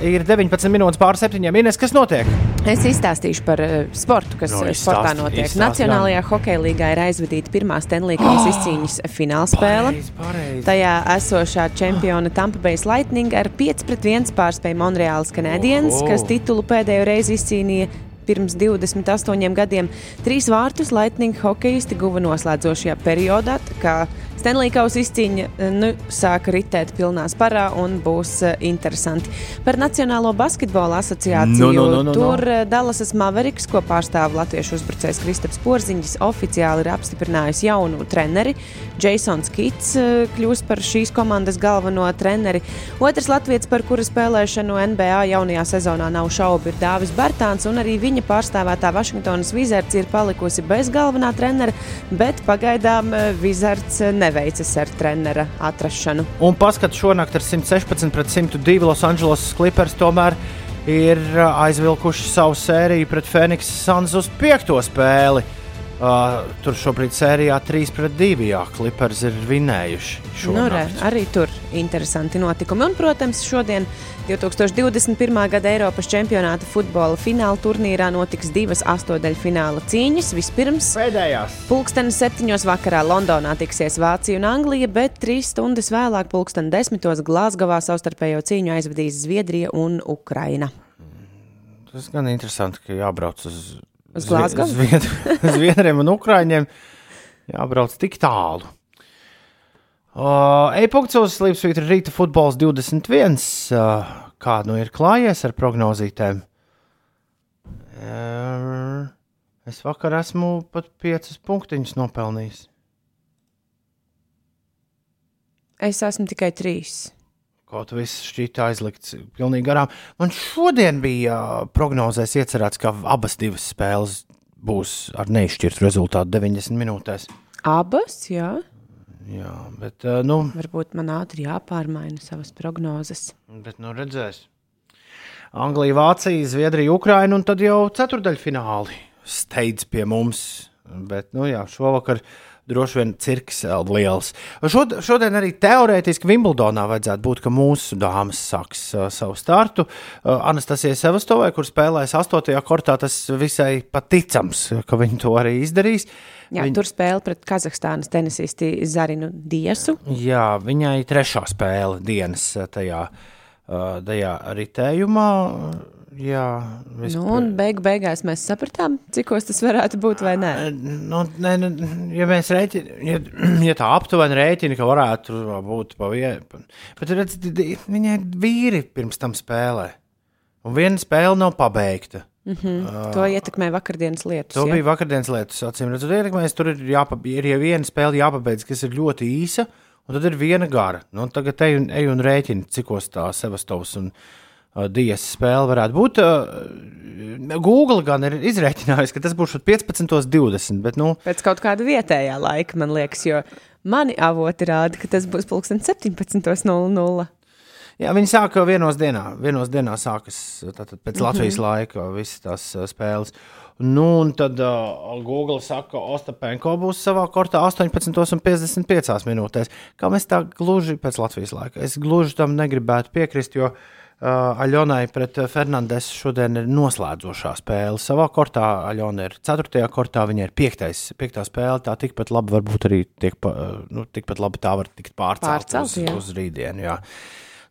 Ir 19 minūtes pār septiņiem. Ines, kas notiek? Es izstāstīšu par uh, sportu, kas Nu, no, izstāsti, sportā notiek. izstāsti Nacionālajā hokeja līgā ir aizvadīta pirmā Stanley Kausa izcīņas finālspēle. Pareizi, pareizi. Tajā esošā čempiona Tampa Bay Lightning ar 5-1 pārspēja Monreāls Canadiens, Oho. kas titulu pēdējo reizi izcīnīja pirms 28 gadiem. Trīs vārtus Lightning hokeisti guva noslēdzošajā periodā, kā Stanley Kausa izcīņa eh, nu, sāka ritēt pilnā sparā un būs uh, interesanti. Par Nacionālo basketbola asociāciju Nu, nu, nu, nu, nu. tur uh, Dallasas Mavericks, ko pārstāv latviešu uzbrucējs Kristaps Porziņš, oficiāli ir apstiprinājis jaunu treneri. Jasons Kits kļūs par šīs komandas galveno treneri. Otrs latviečs, par kura spēlēšanu NBA jaunajā sezonā nav šaubu, ir Dāvis Bartāns, un arī viņa pārstāvētā Vašingtonas Wizards ir palikusi bez galvenā trenera, bet pagaidām Wizards uh, neveicas ar trenera atrašanu. Un paskat šonakt ar 116 pret 102 Los Angeles Clippers tomēr ir aizvilkuši savu sēriju pret Phoenix Suns uz piekto spēli. Uh, tur šobrīd sērijā 3 pret 2. Jā, Clippers ir vinējuši. Nu, re, arī tur interesanti notikumi. Un, protams, šodien 2021. gada Eiropas čempionāta futbola fināla turnīrā notiks divas astotdaļfināla cīņas. Vispirms Pēdējās. Pulksteni septiņos vakarā Londonā tiksies Vācija un Anglija, bet trīs stundas vēlāk, pulksteni desmitos Glāzgovā savstarpējo cīņu aizvadīs Zviedrija un Ukraina. Tas gan interesanti, ka jābrauc uz, Uz? Zvied, Zviedriem un Ukrāņiem. Jābrauc tik tālu. Uh, E-punkts uz Slimsvītra rīta futbols 21. Uh, kā nu ir klājies ar prognozītēm? Uh, es vakar esmu pat 5 punktiņus nopelnījis. Es esmu tikai trīs. Kaut viss šķita aizlikts pilnīgi garām. Man šodien bija prognozēs iecerēts, ka abas divas spēles būs ar neizšķirtu rezultātu 90 minūtēs. Abas, jā. Jā, bet, nu, Varbūt man ātri jāpārmaina savas prognozes. bet nu redzēs. Anglija, Vācija, Zviedrija, Ukraina un tad jau ceturdaļfināli steidz pie mums. Bet, nu jā, šovakar droši vien cirks vēl liels. Šod, šodien arī teorētiski Wimbledonā vajadzētu būt, ka mūsu dāmas sāks uh, savu startu. Uh, Anastasija Sevastovai, kur spēlēs 8. kortā, tas visai paticams, ka viņi to arī izdarīs. Jā, Viņ... Tur spēle pret Kazahstānas tenisisti Zarinu Diesu. Jā, viņai trešā spēle dienas tajā, uh, tajā ritējumā. Jā, Nu, un beigu beigās mēs sapratām, cik tas varētu būt. Nu, ne, ne, ja mēs rēķinām, ja, ja tā aptuveni rēķina, ka varētu būt pa vienu, bet redz, viņai vīri pirms tam spēlē. Un viena spēle nav pabeigta. To ietekmē vakardienas lietas. To jā. bija vakardienas lietas, acīm redzot, ietekmēs. Tur ir, jāpa, ir jau viena spēle jāpabeidz, kas ir ļoti īsa, un tad ir viena gara. Nu, tagad ej un, ej un rēķini, cikos tā Sevastovs un uh, Dijas spēle varētu būt. Uh, Google gan ir izrēķinājis, ka tas būs 15.20, bet, nu, Pēc kaut kāda vietējā laika, man liekas, jo mani avoti rāda, ka tas būs pulksten 17.00. Jā, viņi sāka vienos dienā. Vienos dienā sākas tātad, pēc mm -hmm. Latvijas laika visas tās spēles. Nu, un tad uh, Google saka, ka Ostapenko būs savā kortā 18,55 minūtēs. Kā mēs tā gluži pēc Latvijas laika? Es gluži tam negribētu piekrist, jo uh, Aļonai pret uh, Fernandesu šodien ir noslēdzošā spēle. Savā kortā Aļona ir 4. kortā, viņa ir 5. piektā spēle. Tā tikpat labi varbūt arī tiek, uh, nu, tikpat labi tā var tikt pārcelt Pārcelt, uz, jā. uz rītdienu. Jā.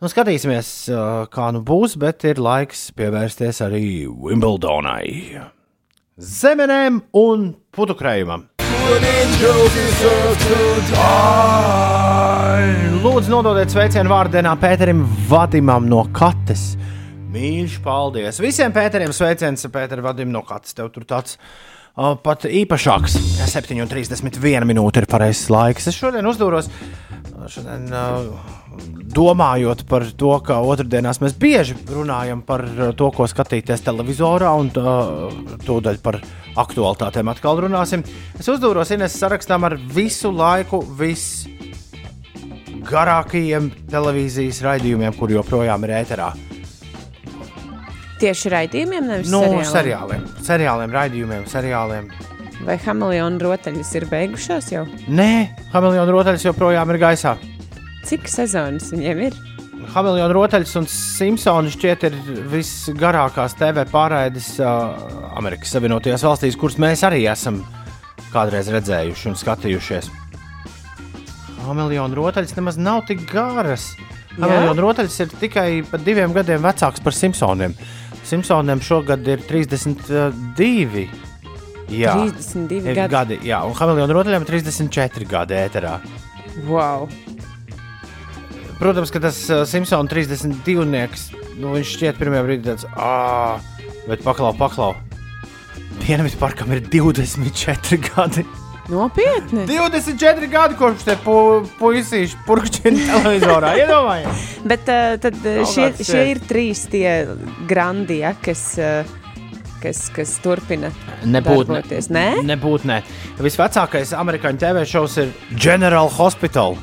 Nu, skatīsimies, uh, kā nu būs, bet ir laiks pievērsties arī Wimbledonai. Zemenēm un putukrējumam. Lūdzu, nododiet sveicienu vārdienā Pēterim Vadimam no Kates. Mīļš, paldies! Visiem Pēteriem sveiciens, Pēter Vadim no Kates. Tev tur tāds uh, pat īpašāks. 7,31 minūte ir pareizais laiks. Es šodien uzdūros, šodien, uh, domājot par to, ka otrdienās mēs bieži runājam par uh, to, ko skatīties televizorā, un uh, tūdaļ par aktualitātēm atkal runāsim. Es uzdūros Ines sarakstam ar visu laiku, visu garākajiem televīzijas raidījumiem, kur joprojām ir ēterā. Tieši raidījumiem, nevis Nu, seriāliem. seriāliem, seriāliem, raidījumiem, seriāliem. Vai Hameleona rotaļas ir beigušās jau? Nē, Hameleona rotaļas joprojām ir gaisā. Cik sezonas viņiem ir? Hameleona rotaļas un Simpsons šķiet ir visgarākās TV pārraides uh, Amerikas Savienotajās valstīs, kuras mēs arī esam kādreiz redzējuši un skatījušies. Hameleona rotaļas nemaz nav tik garas. Hameleona rotaļas ir tikai par diviem gadiem vecāks par Simpsoniem. Simpsoniem šogad ir 32. Jā, 32 ir gadi. gadi. Jā, un Hameleona rotaļām ir 34 gadi ēterā. Wow. Protams, ka tas Simpsons 32. Nu, viņš šķiet pirmajā brīdī tāds, ah, bet paklau, paklau. Dienvidu parkam ir 24 gadi. Nopietni. 24 gadi kopš te pu, puisīši purkšķina televizorā. Iedomājieties! Bet uh, tad uh, šie, šie ir. trīs tie grandi, ja, kas, uh, kas, kas turpina Nebūt, darboties. Nē, Nebūt, nē. Visvecākais amerikāņu TV šovs ir General Hospital.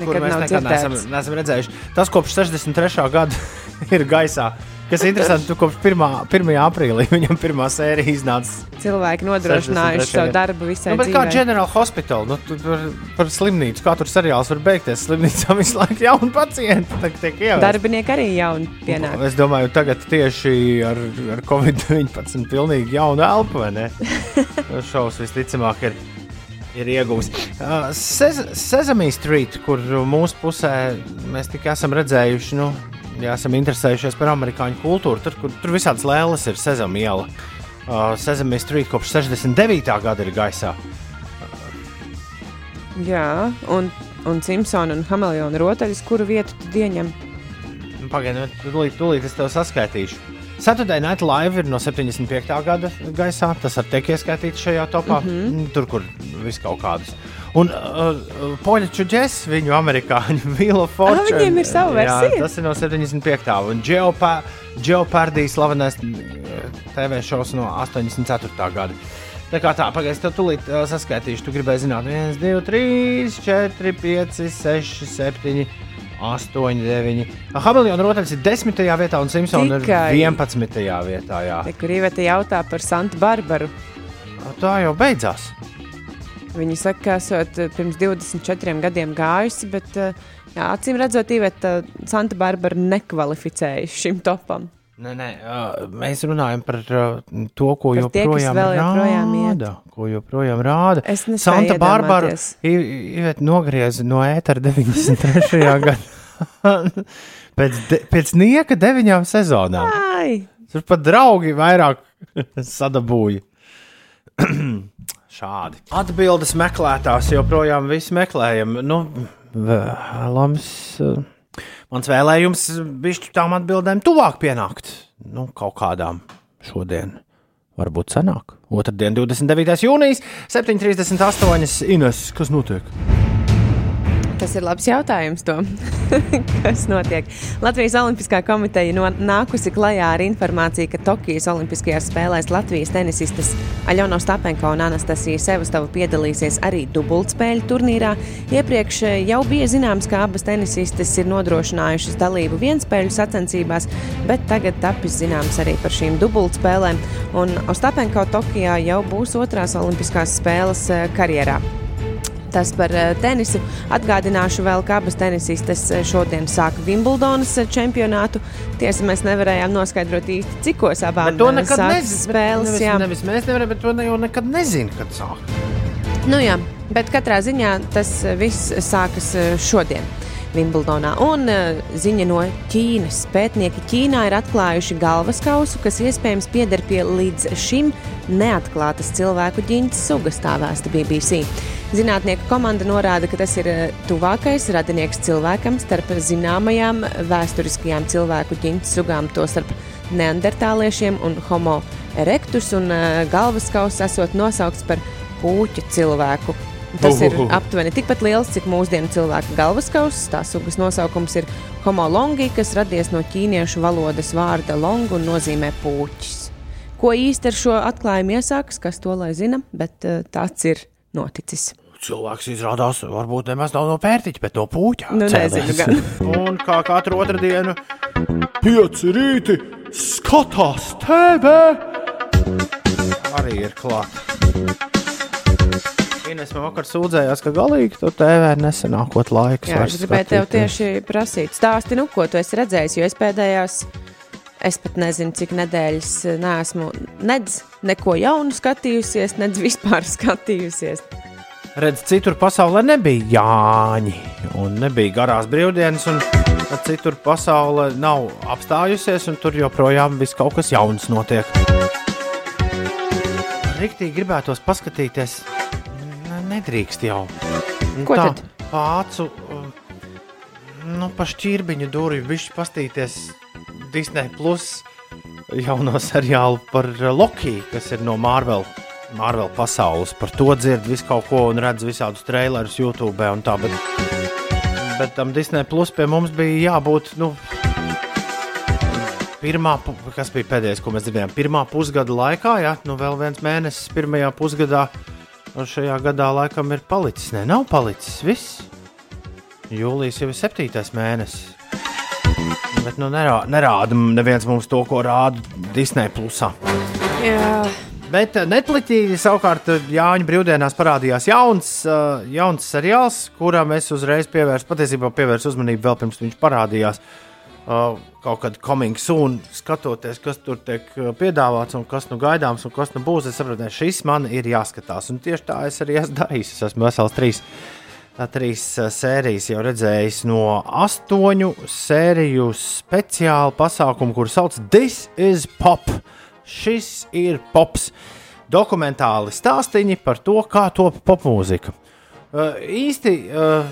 Nekad mēs nekad neesam, neesam redzējuši. Tas kopš 63. gada ir gaisā. Kas ir interesanti, tu kopš 1. 1. aprīlī viņam pirmā sērija iznāca. Cilvēki nodrošinājuši 63. savu darbu visai Nu, kā. General Hospital, nu, par, par slimnīcu, kā tur seriāls var beigties. Slimnīcā visu laiku jauni pacienti. Darbinieki arī jauni pienāk. Es domāju, tagad tieši ar, ar Covid-19 pilnīgi jaunu elpu, vai ne? Šovs visticamāk ir, ir iegūts. Uh, Sez Sesame Street, kur mūsu pusē mēs tikai esam redzējuši, nu, ja esam interesējušies par amerikāņu kultūru, tur, kur, tur visādas lēlas ir Sesame iela. Uh, Sesame Street kopš 69. gada ir gaisā. Jā, un, un Simpsona un Hameleona rotaļas, kuru vietu tad ieņem? Pagaidiet, tūlīt, tūlīt es tev saskaitīšu. Saturday Night Live ir no 75. gada gaisā. Tas arī tiek ieskaitīts šajā topā. Mm -hmm. Tur, kur viss kaut kādas. Un uh, Poļu čūģis, viņu amerikāņu Vila Fortune. viņiem ir sava versija? Jā, tas ir no 75. un Geopardijas slavenais uh, TV šovs no 84. gada. Tā kā tā, pagaidi, tev tūlīt uh, saskaitīšu. Tu gribēji zināt, 1, 2, 3, 4, 5, 6, 7. 8, 9. Hamiltona rotaļs ir 10. vietā, un Simpsons ir Tikai. 11. vietā. Jā. Te, kur Iveta jautā par Santa Barbaru. Tā jau beidzās. Viņa saka, ka esot eh, pirms 24 gadiem gājusi, bet eh, jā, acīm redzot, Iveta Santa Barbara nekvalificējas šim topam. Nē, nē, uh, mēs runājam par uh, to, ko Par tie, joprojām vēl joprojām iet. rāda. Ko joprojām rāda. Santa Barbara. Ivet nogrieza no ētera 93. gadā. pēc, de, pēc nieka deviņām sezonām. Ai, Tur pat draugi vairāk sadabūja. Šādi. Atbildes meklētājs joprojām visu meklējam. Nu, vēlams, eh, mans vēlējums bija tām atbildēm tuvāk pienākt. Nu, kaut kādām šodien. Varbūt senāk. Otradien, 29. jūnijas, 7.38. Ines, kas notiek? Tas ir labs jautājums. Tom. kas notiek? Latvijas Olimpiskā komiteja no, nākusi klajā ar informāciju, ka Tokijas Olimpiskajās spēlēs Latvijas tenisistes Aļona Stapenko un Anastasija Sevastova piedalīsies arī dubultspēļu turnīrā. Iepriekš eh, jau bija zināms, ka abas tenisistes ir nodrošinājušas dalību vienspēļu sacensībās, bet tagad tapis zināms arī par šīm dubultspēlēm. Un Ostapenko Tokijā jau būs otrās Olimpiskās spēles eh, karjerā. Tas par eh, tenisu. Atgādināšu vēl, ka abas tenisistes eh, šodien sāka Wimbledonas eh, čempionātu. Tiesa, mēs nevarējām noskaidrot īsti, cikos abām Bet to nekad nezinu. spēles. Nevis, jā. nevis mēs nevaram, bet to ne, jau nekad nezinu, kad sāk. Nu, jā, bet katrā ziņā tas viss sākas šodien. Wimbledonā. Un uh, ziņa no Ķīnas. Pētnieki Ķīnā ir atklājuši galvas kausu, kas iespējams pieder pie līdz šim neatklātas cilvēku ģintas sugas, tā vēsta BBC. Zinātnieku komanda norāda, ka tas ir eh, tuvākais radinieks cilvēkam starp zināmajām vēsturiskajām cilvēku ģintas sugām, tostarp neandertāliešiem un homo erectus, un uh, galvas kausa esot nosaukts par puķu cilvēku. Tas ir aptuveni tikpat liels, cik mūsdienu cilvēka galvaskauss. Tā sugas nosaukums ir homo longi, kas radies no ķīniešu valodas vārda long un nozīmē puķis. Ko īsti ar šo atklājumu iesākas, kas to lai zina, bet uh, tāds ir noticis. Cilvēks izrādās, varbūt nemaz nav no pērtiķa, bet no puķa. Nu, nezinu gan. Un kā katru otrdienu, pieci rīti skatās TV. Arī ir klāta. Ines man vakar sūdzējās, ka galīgi to TV nesenākot laiks. Jā, es gribēju tev tieši prasīt, stāsti, nu, ko tu esi redzējis, jo es pēdējās, es pat nezinu, cik nedēļas eh, neesmu nedz neko jaunu skatījusies, nedz vispār skatījusies. Redz, citur pasaulē nebija Jāņi, un nebija garās brīvdienas, un citur pasaulē nav apstājusies, un tur joprojām viss kaut kas jauns notiek. Riktīgi gribētos paskatīties, nedrīkst jau. Nu Ko tā, tad? Pācu, um, nu, pa šķirbiņu durvju bišķi pastīties Disney Plus jauno seriālu par uh, Loki, kas ir no Marvel. Marvel pasaules par to dzird visu kaut ko un redz visādus trailerus YouTube un tā, bet, bet tam Disney Plus pie mums bija jābūt, nu, pirmā, kas bija pēdējais, ko mēs dzirdējām, pirmā pusgada laikā, jā, nu, vēl viens mēnesis pirmajā pusgadā, šajā gadā laikam ir palicis, ne, nav palicis, viss. Jūlijas jau ir septītais mēnesis. Bet nu, nerā, nerāda neviens mums to, ko rāda Disneja plusā. Jā, Bet eh, Netflixī savukārt eh, Jāņa brīvdienās parādījās jauns, uh, jauns seriāls, kuram es uzreiz pievērsu, patiesībā pievērsu uzmanību vēl pirms viņš parādījās. Uh, kaut kad coming soon, skatoties, kas tur tiek uh, piedāvāts un kas nu gaidāms un kas nu būs, es saprotu, ka šis man ir jāskatās. Un tieši tā es arī esmu darījis. Es esmu vesels trīs, uh, trīs uh, sērijas jau redzējis no astoņu sēriju speciālu pasākumu, kuru sauc This is Pop. Šis ir pops. Dokumentāli stāstīņi par to, kā top popmūzika. Uh, īsti uh,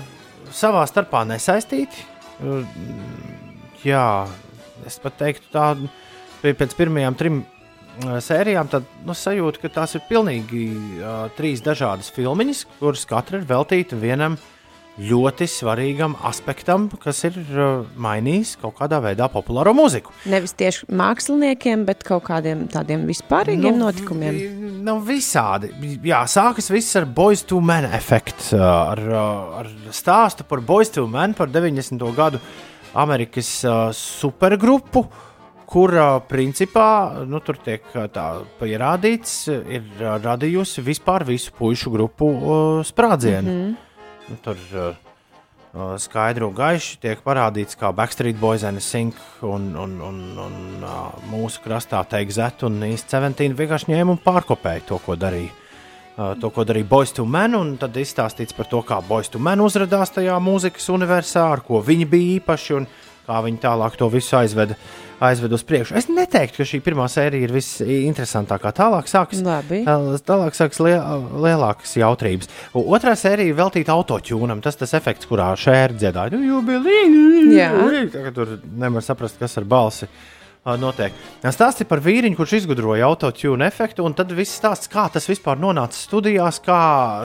savā starpā nesaistīti. Uh, jā, es pat teiktu, tā pie- pēc pirmajām trim uh, sērijām, tad nu, sajūta, ka tās ir pilnīgi uh, trīs dažādas filmiņas, kuras katra ir veltīta vienam ļoti svarīgam aspektam, kas ir uh, mainījis kaut kādā veidā populāro mūziku. nevis tieši māksliniekiem, bet kaut kādiem tādiem vispārīgiem nu, notikumiem. Nav visādi. Jā, sākas viss ar Boys to Man efektu, ar, ar stāstu par Boys to Man, par 90. gadu Amerikas uh, supergrupu. Kur uh, principā nu, tur tiek uh, pierādīts, ir uh, radījusi vispār visu pušu grupu uh, sprādzienu. Mm -hmm. nu, tur uh, skaidri un gaiši tiek parādīts, kā Backstreet Boys, NSYNC un, un, un, un uh, mūsu krastā Take That un East 17 vienkārši ņēma un pārkopēja to, ko darīja. Uh, to, ko darīja Boys to Men, un tad izstāstīts par to, kā Boys to Men uzrādījās tajā mūzikas universā, ar ko viņi bija īpaši un kā viņi tālāk to visu aizveda, aizveda uz priekšu. Es neteiktu, ka šī pirmā sērija ir visinteresantākā. Tālāk sākas Labi. Tāl- Tālāk sākas lie, lielākas jautrības. Otrā sērija ir veltīta autotūnam. Tas tas efekts, kurā šēri dziedāja. Tur nevar saprast, kas ar balsi. ā, Notiek. Stāsti par vīriņu, kurš izgudroja autotune efektu, un tad viss stāsts, kā tas vispār nonāca studijās, kā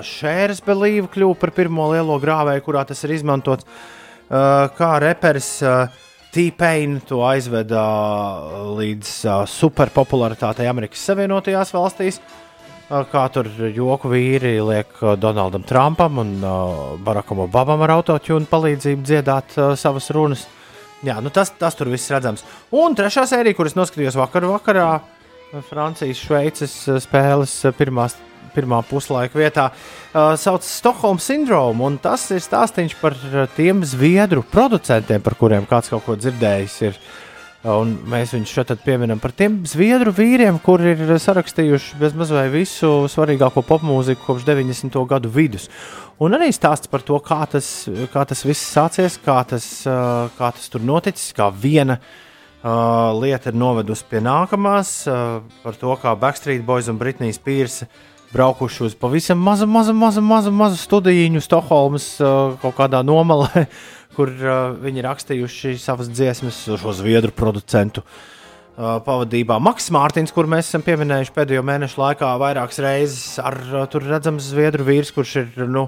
šērs belīva kļuva par pirmo lielo grāvēju, kurā tas ir izmantots, ā, kā reperis ā, T-Pain to aizveda līdz superpopularitātei Amerikas Savienotajās valstīs. Kā tur joku vīri liek Donaldam Trumpam un Barakam Obamam ar autotune palīdzību dziedāt savas runas. Jā, nu tas, tas tur viss redzams. Un trešā sērija, kuras noskatījos vakar vakarā, Francijas, Šveices ā, spēles ā, pirmās, pirmā puslaika vietā, ā, sauc Stokholmas sindromu. Tas ir stāstīns par tiem zviedru producentiem, par kuriem kāds kaut ko dzirdējis. Ir. Un mēs viņus šeit pieminam par tiem zviedru vīriem, kuri ir sarakstījuši bezmaz vai visu svarīgāko popmūziku kopš 90. gadu vidus. Un arī stāsts par to, kā tas, kā tas viss sācies, kā tas, kā tas tur noticis, kā viena uh, lieta ir novedusi pie nākamās, uh, par to, kā Backstreet Boys un Britnijas Pīrsa braukuši uz pavisam mazu, mazu, mazu, mazu, mazu studiju Stokholmas uh, kaut kādā nomalē, kur uh, viņi rakstījuši savas dziesmas šo zviedru producentu. Uh, pavadībā Maks Mārtiņš, kur mēs esam pieminējuši pēdējo mēnešu laikā vairākas reizes, ar uh, tur redzams zviedru vīrs, kurš ir nu,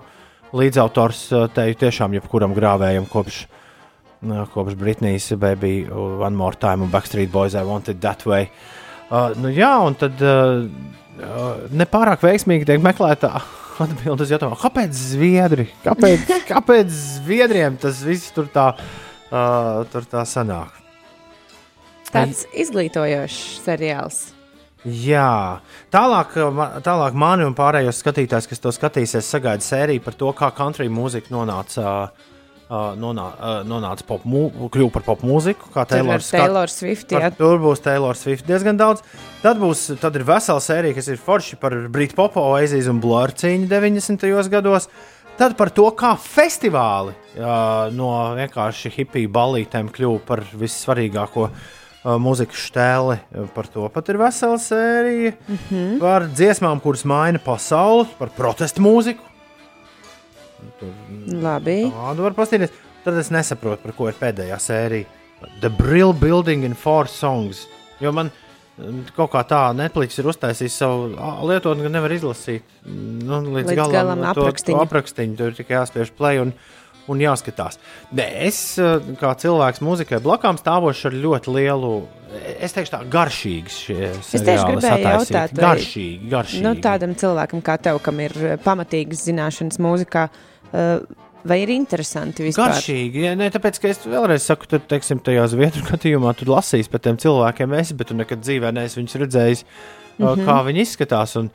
līdzautors uh, te tiešām jebkuram grāvējam kopš, uh, kopš Britnijas Baby, One More Time un Backstreet Boys I Want It That Way. Uh, nu, jā, un tad uh, uh, nepārāk veiksmīgi tiek meklēta atbilde uz jautājumu, kāpēc Zviedri? Kāpēc, kāpēc Zviedriem tas viss tur tā, uh, tur tā sanāk? Tāds izglītojošs seriāls. Jā, tālāk, tālāk mani un pārējos skatītājus, kas to skatīsies, sagaida sēriju par to, kā country mūzika nonāca, uh, nonā, uh, nonāca pop, kļuva par pop mūziku, kā Taylor Taylor Swift. Jā, tur būs Taylor Swift diezgan daudz. Tad, būs, tad ir vesela sērija, kas ir forši par Britu popu, Oasis un Blur cīņu 90. gados. Tad par to, kā festivāli jā, no vienkārši hipiju balītēm kļuva par vissvarīgāko uh, mūzikas stēli. Par to pat ir vesela sērija. Mm -hmm. Par dziesmām, kuras maina pasauli, par protestu mūziku. Labi. Tādu var paskatīties. Tad es nesaprotu, par ko ir pēdējā sērija. The Brill Building in Four Songs. Jo man mm, kaut kā tā Netflix ir uztaisījis savu lietotni, ka nevar izlasīt nu, līdz, Līdz galam to aprakstiņu. aprakstiņu. Tur tikai jāspiež play un, un jāskatās. Nē, es ā, kā cilvēks muzikai blakām stāvošu ar ļoti lielu. Es teikšu, tā garšīgs. Es tieši gribēju jautāt, vai- garšīgi, garšīgi. Nu, tādam cilvēkam kā tev, kam ir eh, pamatīgas zināšanas mūzikā, eh, vai ir interesanti vispār? Garšīgi. Ja, ne, tāpēc, ka es vēlreiz saku, tur, teiksim, tajā zviedru gadījumā, tu lasīsi par tiem cilvēkiem, esi, bet tu nekad dzīvē neesi viņus redzējis, mm. -hmm. kā viņi izskatās. Un,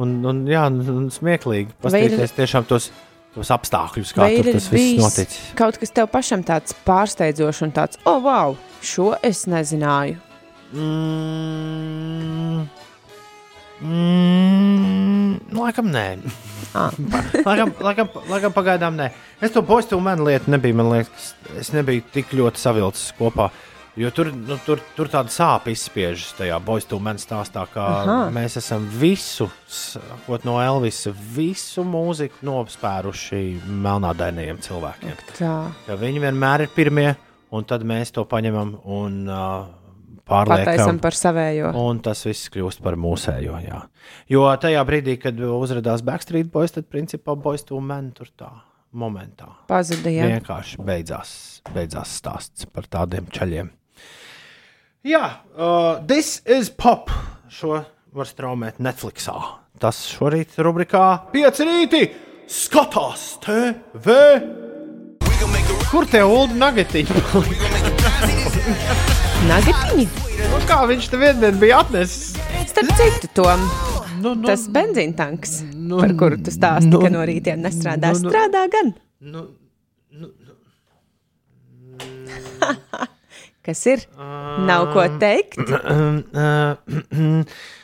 un, un, jā, un, un smieklīgi paskatīties tiešām tos, tos apstākļus, kā ir tas viss noticis. kaut kas tev pašam tāds pārsteidzošs un tāds, oh, wow, šo es nezināju. Mm, mm, laikam nē. Ah. laikam, laikam, laikam pagaidām nē. Es to postu manu lietu nebiju, man liekas, es nebiju tik ļoti savilcis kopā. Jo tur, nu, tur, tur tāda sāpe izspiežas tajā boistu man stāstā, ka Aha. mēs esam visu, sākot no Elvisa, visu mūziku nospēruši melnādainajiem cilvēkiem. Tā. Ka viņi vienmēr ir pirmie, un tad mēs to paņemam un uh, pārliekam. par savējo. Un tas viss kļūst par mūsējo. Jā. Jo tajā brīdī, kad uzrādījās Backstreet Boys, tad principā Boys to Man tur tā momentā Pazuda, vienkārši beidzās, beidzās stāsts par tādiem ceļiem. Jā, uh, this is pop. Šo var straumēt Netflixā. Tas šorīt rubrikā Pieci rīti skatās TV. Kur te ulu nagatiņi? Nagatiņi. Nu, kā viņš te vienmēr bija atnesis? Starp citu, Tom, Nu, nu, tas benzīna tanks, nu, par kuru tu stāsti, nu, ka no rītiem nestrādā, nu, nu. strādā gan. nu, Kas ir? Nav ko teikt.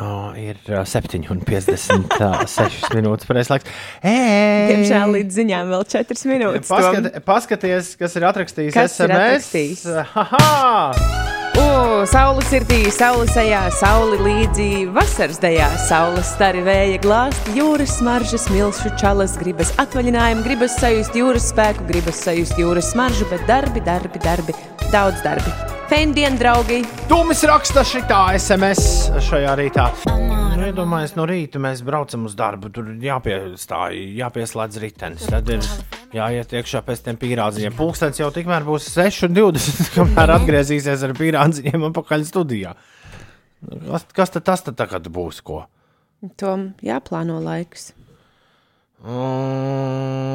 Oh, ir uh, 7,56 minūtes. Laiks. Diemžēl līdz ziņām vēl 4 minūtes. Paskat, paskaties, kas ir atrakstījis Kas ir SMS. atrakstījis? Haha! O, saule sirdī, saule sejā, saule līdzi vasaras dejā, saules stari vēja glāsti, jūras smaržas, milšu čalas, gribas atvaļinājumu, gribas sajust jūras spēku, gribas sajust jūras smaržu, bet darbi, darbi, darbi, daudz darbi. Fendien, draugi! Tūmis raksta šitā SMS šajā rītā. Nu, Iedomājieties, no rīta mēs braucam uz darbu. Tur jāpiestāj, jāpieslēdz ritenis. Tad ir jāiet iekšā pēc tam pīrādziņiem. Pūkstens jau tikmēr būs 6,20, kamēr atgriezīsies ar pīrādziņiem atpakaļ studijā. Kas, kas tad tas tad tagad būs? Ko? Tom jāplāno laiks. Mm,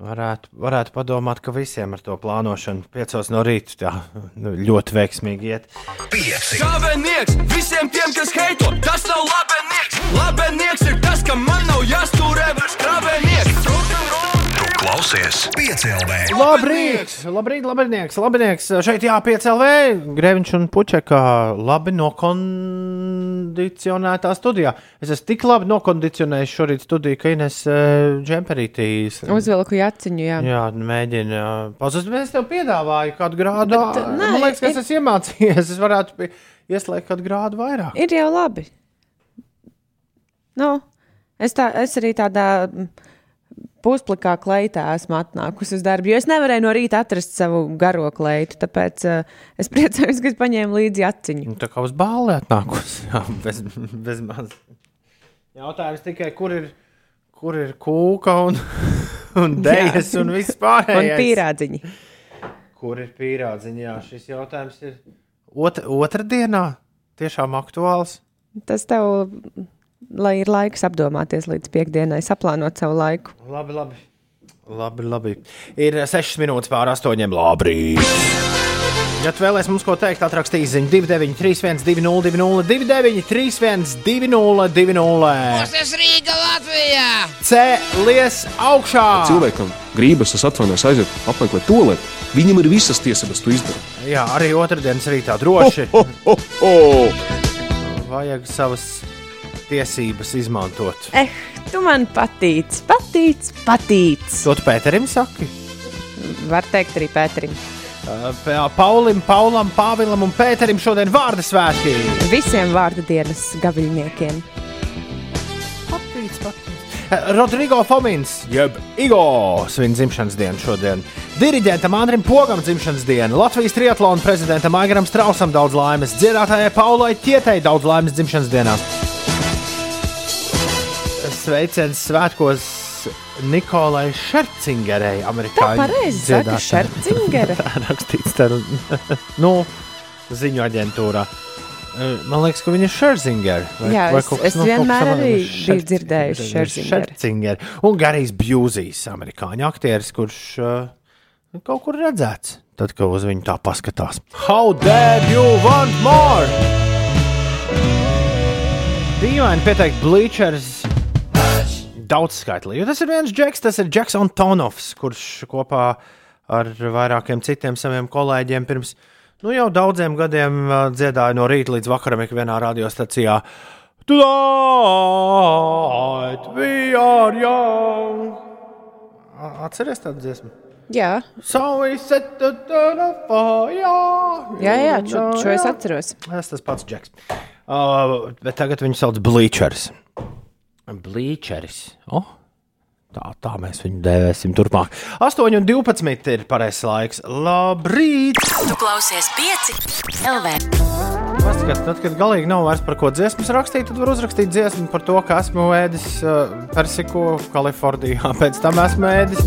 varētu, varētu padomāt, ka visiem ar to plānošanu piecos no rīta tā, nu, ļoti veiksmīgi iet. Savenieks visiem tiem, kas heito, tas nav labenieks. Labenieks Klausies, piecēlē. Labrīt! Labrīt, labinieks, labinieks! Šeit jāpiecēlē Grēviņš un Pučeka labi nokondicionētā studijā. Es esmu tik labi nokondicionējis šorīt studiju, ka Ines uh, Džemperītīs. Uzvilku jaciņu, jā. Jā, mēģina. Pazust, mēs tev piedāvāju kādu grādu. Bet, nē, Man liekas, ka es esmu iemācījies. Es varētu ieslēgt kādu grādu vairāk. Ir jau labi. Nu, es, tā, es arī tādā mm, pusplikā kleitā esmu atnākusi uz darbu, jo es nevarēju no rīta atrast savu garo kleitu. Tāpēc uh, es priecājos, ka es paņēmu līdzi aciņu. Nu, tā kā uz bāli atnākusi. Jā, bez, bez maz. Jautājums tikai, kur ir, kur ir kūka un, un dēļas un viss Un pīrādziņi. Kur ir pīrādziņā? Jā, šis jautājums ir ot otrdienā tiešām aktuāls. Tas tev, lai ir laiks apdomāties līdz piekdienai, saplānot savu laiku. Labi, labi. Labi, labi. Ir 6 minūtes pār 8. Labrīt! Ja tu vēlēsies mums ko teikt, atrakstīs ziņu 293, 202, 299, 31, 202. Tas Rīga Latvijā! Cēlies augšā! cilvēkam gribas, es atvainojos, aiziet, apmeklēt to lietu. Viņam ir visas tiesības to izdarīt. Jā, arī otrdienas rītā droši Oh, oh, oh. vajag savas tiesības izmantot. Eh, tu man patīc, patīc, patīc. To tu Pēterim saki? Var teikt arī Pēterim. Uh, Pa- Paulim, Paulam, Pāvilam un Pēterim šodien vārda svētki. Visiem vārdu dienas gaviļniekiem. Patīc, patīc. Rodrigo Fomins, jeb Igo svin dzimšanas dienu šodien. Diriģentam Andrim Pogam dzimšanas diena, Latvijas triatlona prezidentam Aigaram Strausam daudz laimes, dziedātājai Paulai Tietei daudz laimes dzimšanas dienā. Sveiciens svētkos Nikolai Šercingerei, Tā amerikāņu pareizi saka. Šercingere. Tā rakstīts tā, nu, ziņu aģentūrā. Man liekas, ka viņa ir Scherzinger. Jā, es- es vienmēr arī biju dzirdējusi Scherzinger. Scherzinger. Un Garijs Bjūzijs, amerikāņu aktieris, kurš uh, kaut kur redzēts. Tad, kad uz viņu tā paskatās. How dare you want more? Dīvaini pieteikt Bleachers daudz skaitlī. Jo tas ir viens džeks, tas ir Džeks Antonovs, kurš kopā ar vairākiem citiem saviem kolēģiem pirms nu, jau daudziem gadiem dziedāja no rīta līdz vakaram ikvienā radiostacijā. Tonight we are young. A- Atceries tādu dziesmu? Jā, So fire. jā, jā šo, šo es atceros. Tas tas pats džeks. Uh, bet tagad viņu sauc Bleachers. Bleachers. Oh. Tā, tā mēs viņu dēvēsim turpmāk. 8 un 12 ir pareizais laiks. Labrīt! Tu klausies pieci LV. Paskat, tad, kad galīgi nav vairs par ko dziesmas rakstīt, tad var uzrakstīt dziesmu par to, ka esmu ēdis uh, persiku Kalifornijā, pēc tam esmu ēdis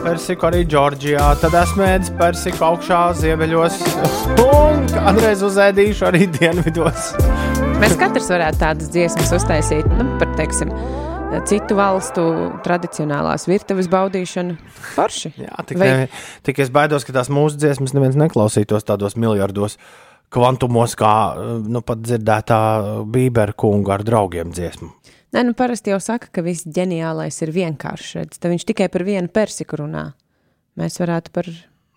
persiku arī Džordžijā, tad esmu ēdis persiku augšā ziemeļos un kādreiz uzēdīšu arī dienvidos. Mēs katrs varētu tādas dziesmas uztaisīt nu, par, teiksim, citu valstu tradicionālās virtuves baudīšanu. Forši. Jā, tik, Vai- ne, tik es baidos, ka tās mūsu dziesmas neviens neklausītos tādos miljardos kvantumos, kā nu, pat dzirdētā Bībera kunga ar draugiem dziesmu. Nē, nu parasti jau saka, ka viss ģeniālais ir vienkāršs. redz, Tad viņš tikai par vienu persiku runā. Mēs varētu par.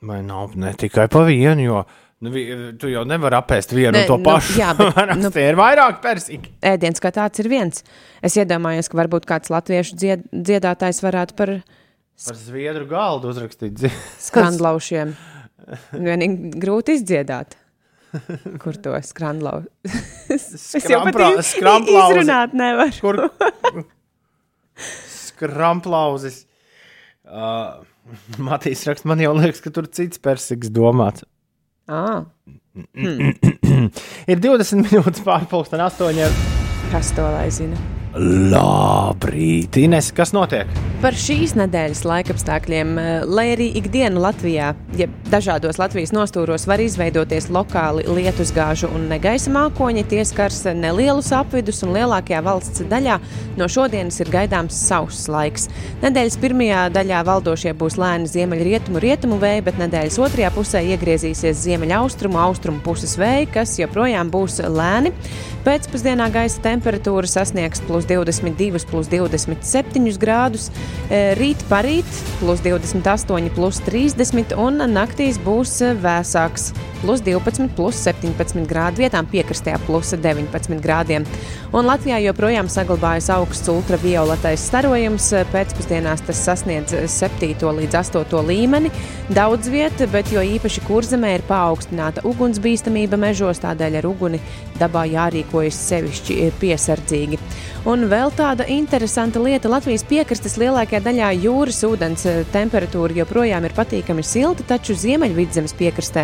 Vai nav ne tikai pa vienu, jo nu, tu jau nevari apēst vienu Nē, un to nu, pašu. jā, bet, nu- ir vairāk persiki. Ēdiens kā tāds ir viens. Es iedomājos, ka varbūt kāds latviešu dzied, dziedātājs varētu par Par zviedru galdu uzrakstīt. dzi- skrandlaušiem. Vienīgi grūti izdziedāt. Kur to skrandlau? es jau i- skramplauzi. izrunāt nevaru. Kur skramplauzis. Uh, Matīs raksta, man jau liekas, ka tur cits persiks domāts. Ah, Ir 20 minūtes pārpusdienas, astoņiem. kas to lai zina? Labrīt, Ines, kas notiek? Par šīs nedēļas laikapstākļiem, eh, lai arī ikdienu Latvijā, ja dažādos Latvijas nostūros var izveidoties lokāli lietusgāžu un negaisa mākoņi, tie skars nelielus apvidus un lielākajā valsts daļā no šodienas ir gaidāms sauss laiks. Nedēļas pirmajā daļā valdošie būs lēni ziemeļrietumu rietumu vēji, bet nedēļas otrajā pusē iegriezīsies ziemeļaustrumu austrumu puses vēji, kas joprojām būs lēni. Pēcpusdienā gaisa temperatūra sasniegs plus 22, plus 27 grādus, e, rīt parīt plus 28, plus 30 un naktīs būs e, vēsāks plus 12, plus 17 grādu vietām piekrastē plus 19 grādiem. Un Latvijā joprojām saglabājas augsts ultravioletais starojums, e, pēcpusdienās tas sasniedz 7 līdz 8 līmeni. Daudz vietā, bet jo īpaši kurzemē ir paaugstināta ugunsbīstamība mežos, tādēļ ar uguni dabā jārīkojas sevišķi piesardzīgi. Un vēl tāda interesanta lieta - Latvijas piekrastes lielākajā daļā jūras ūdens eh, temperatūra joprojām ir patīkami silta, taču Ziemeļvidzemes piekrastē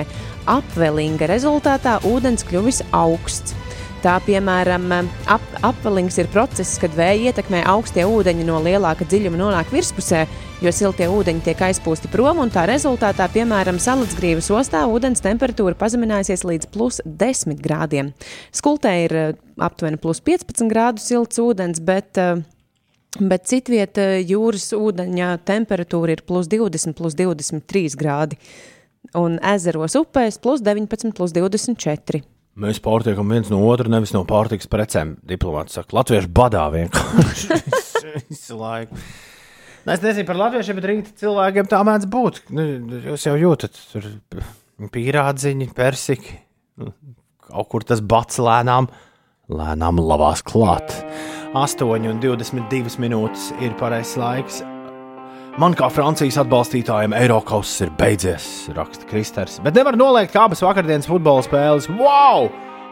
apvelinga rezultātā ūdens kļuvis augsts. Tā, piemēram, ap, apvelings ir process, kad vēja ietekmē augstie ūdeņi no lielāka dziļuma nonāk virspusē, jo siltie ūdeņi tiek aizpūsti prom, un tā rezultātā, piemēram, Salacgrīvas ostā ūdens temperatūra pazemināsies līdz plus 10 grādiem. Skultē ir eh, aptuveni plus 15 grādu silts ūdens, bet eh, Bet citvietā jūras ūdeņa temperatūra ir plus 20, plus 23 grādi. Un ezeros upēs plus 19, plus 24. Mēs pārtiekam viens no otra, nevis no pārtikas precēm. Diplomāts saka, Latviešu badā vienkārši visu laiku. Nu, Es nezinu par latviešiem, bet rīta cilvēkiem tā mēdz būt. Nu, Jūs jau jūtat, tur pīrādziņi, persiki. Nu, Kaut kur tas bats lēnām, lēnām labās klāt. 8,22 minūtes ir pareizais laiks. Man kā Francijas atbalstītājiem Eiropas ir beidzies, raksta Kristers. Bet nevar noliegt, kā abas vakardienas futbola spēles. Wow!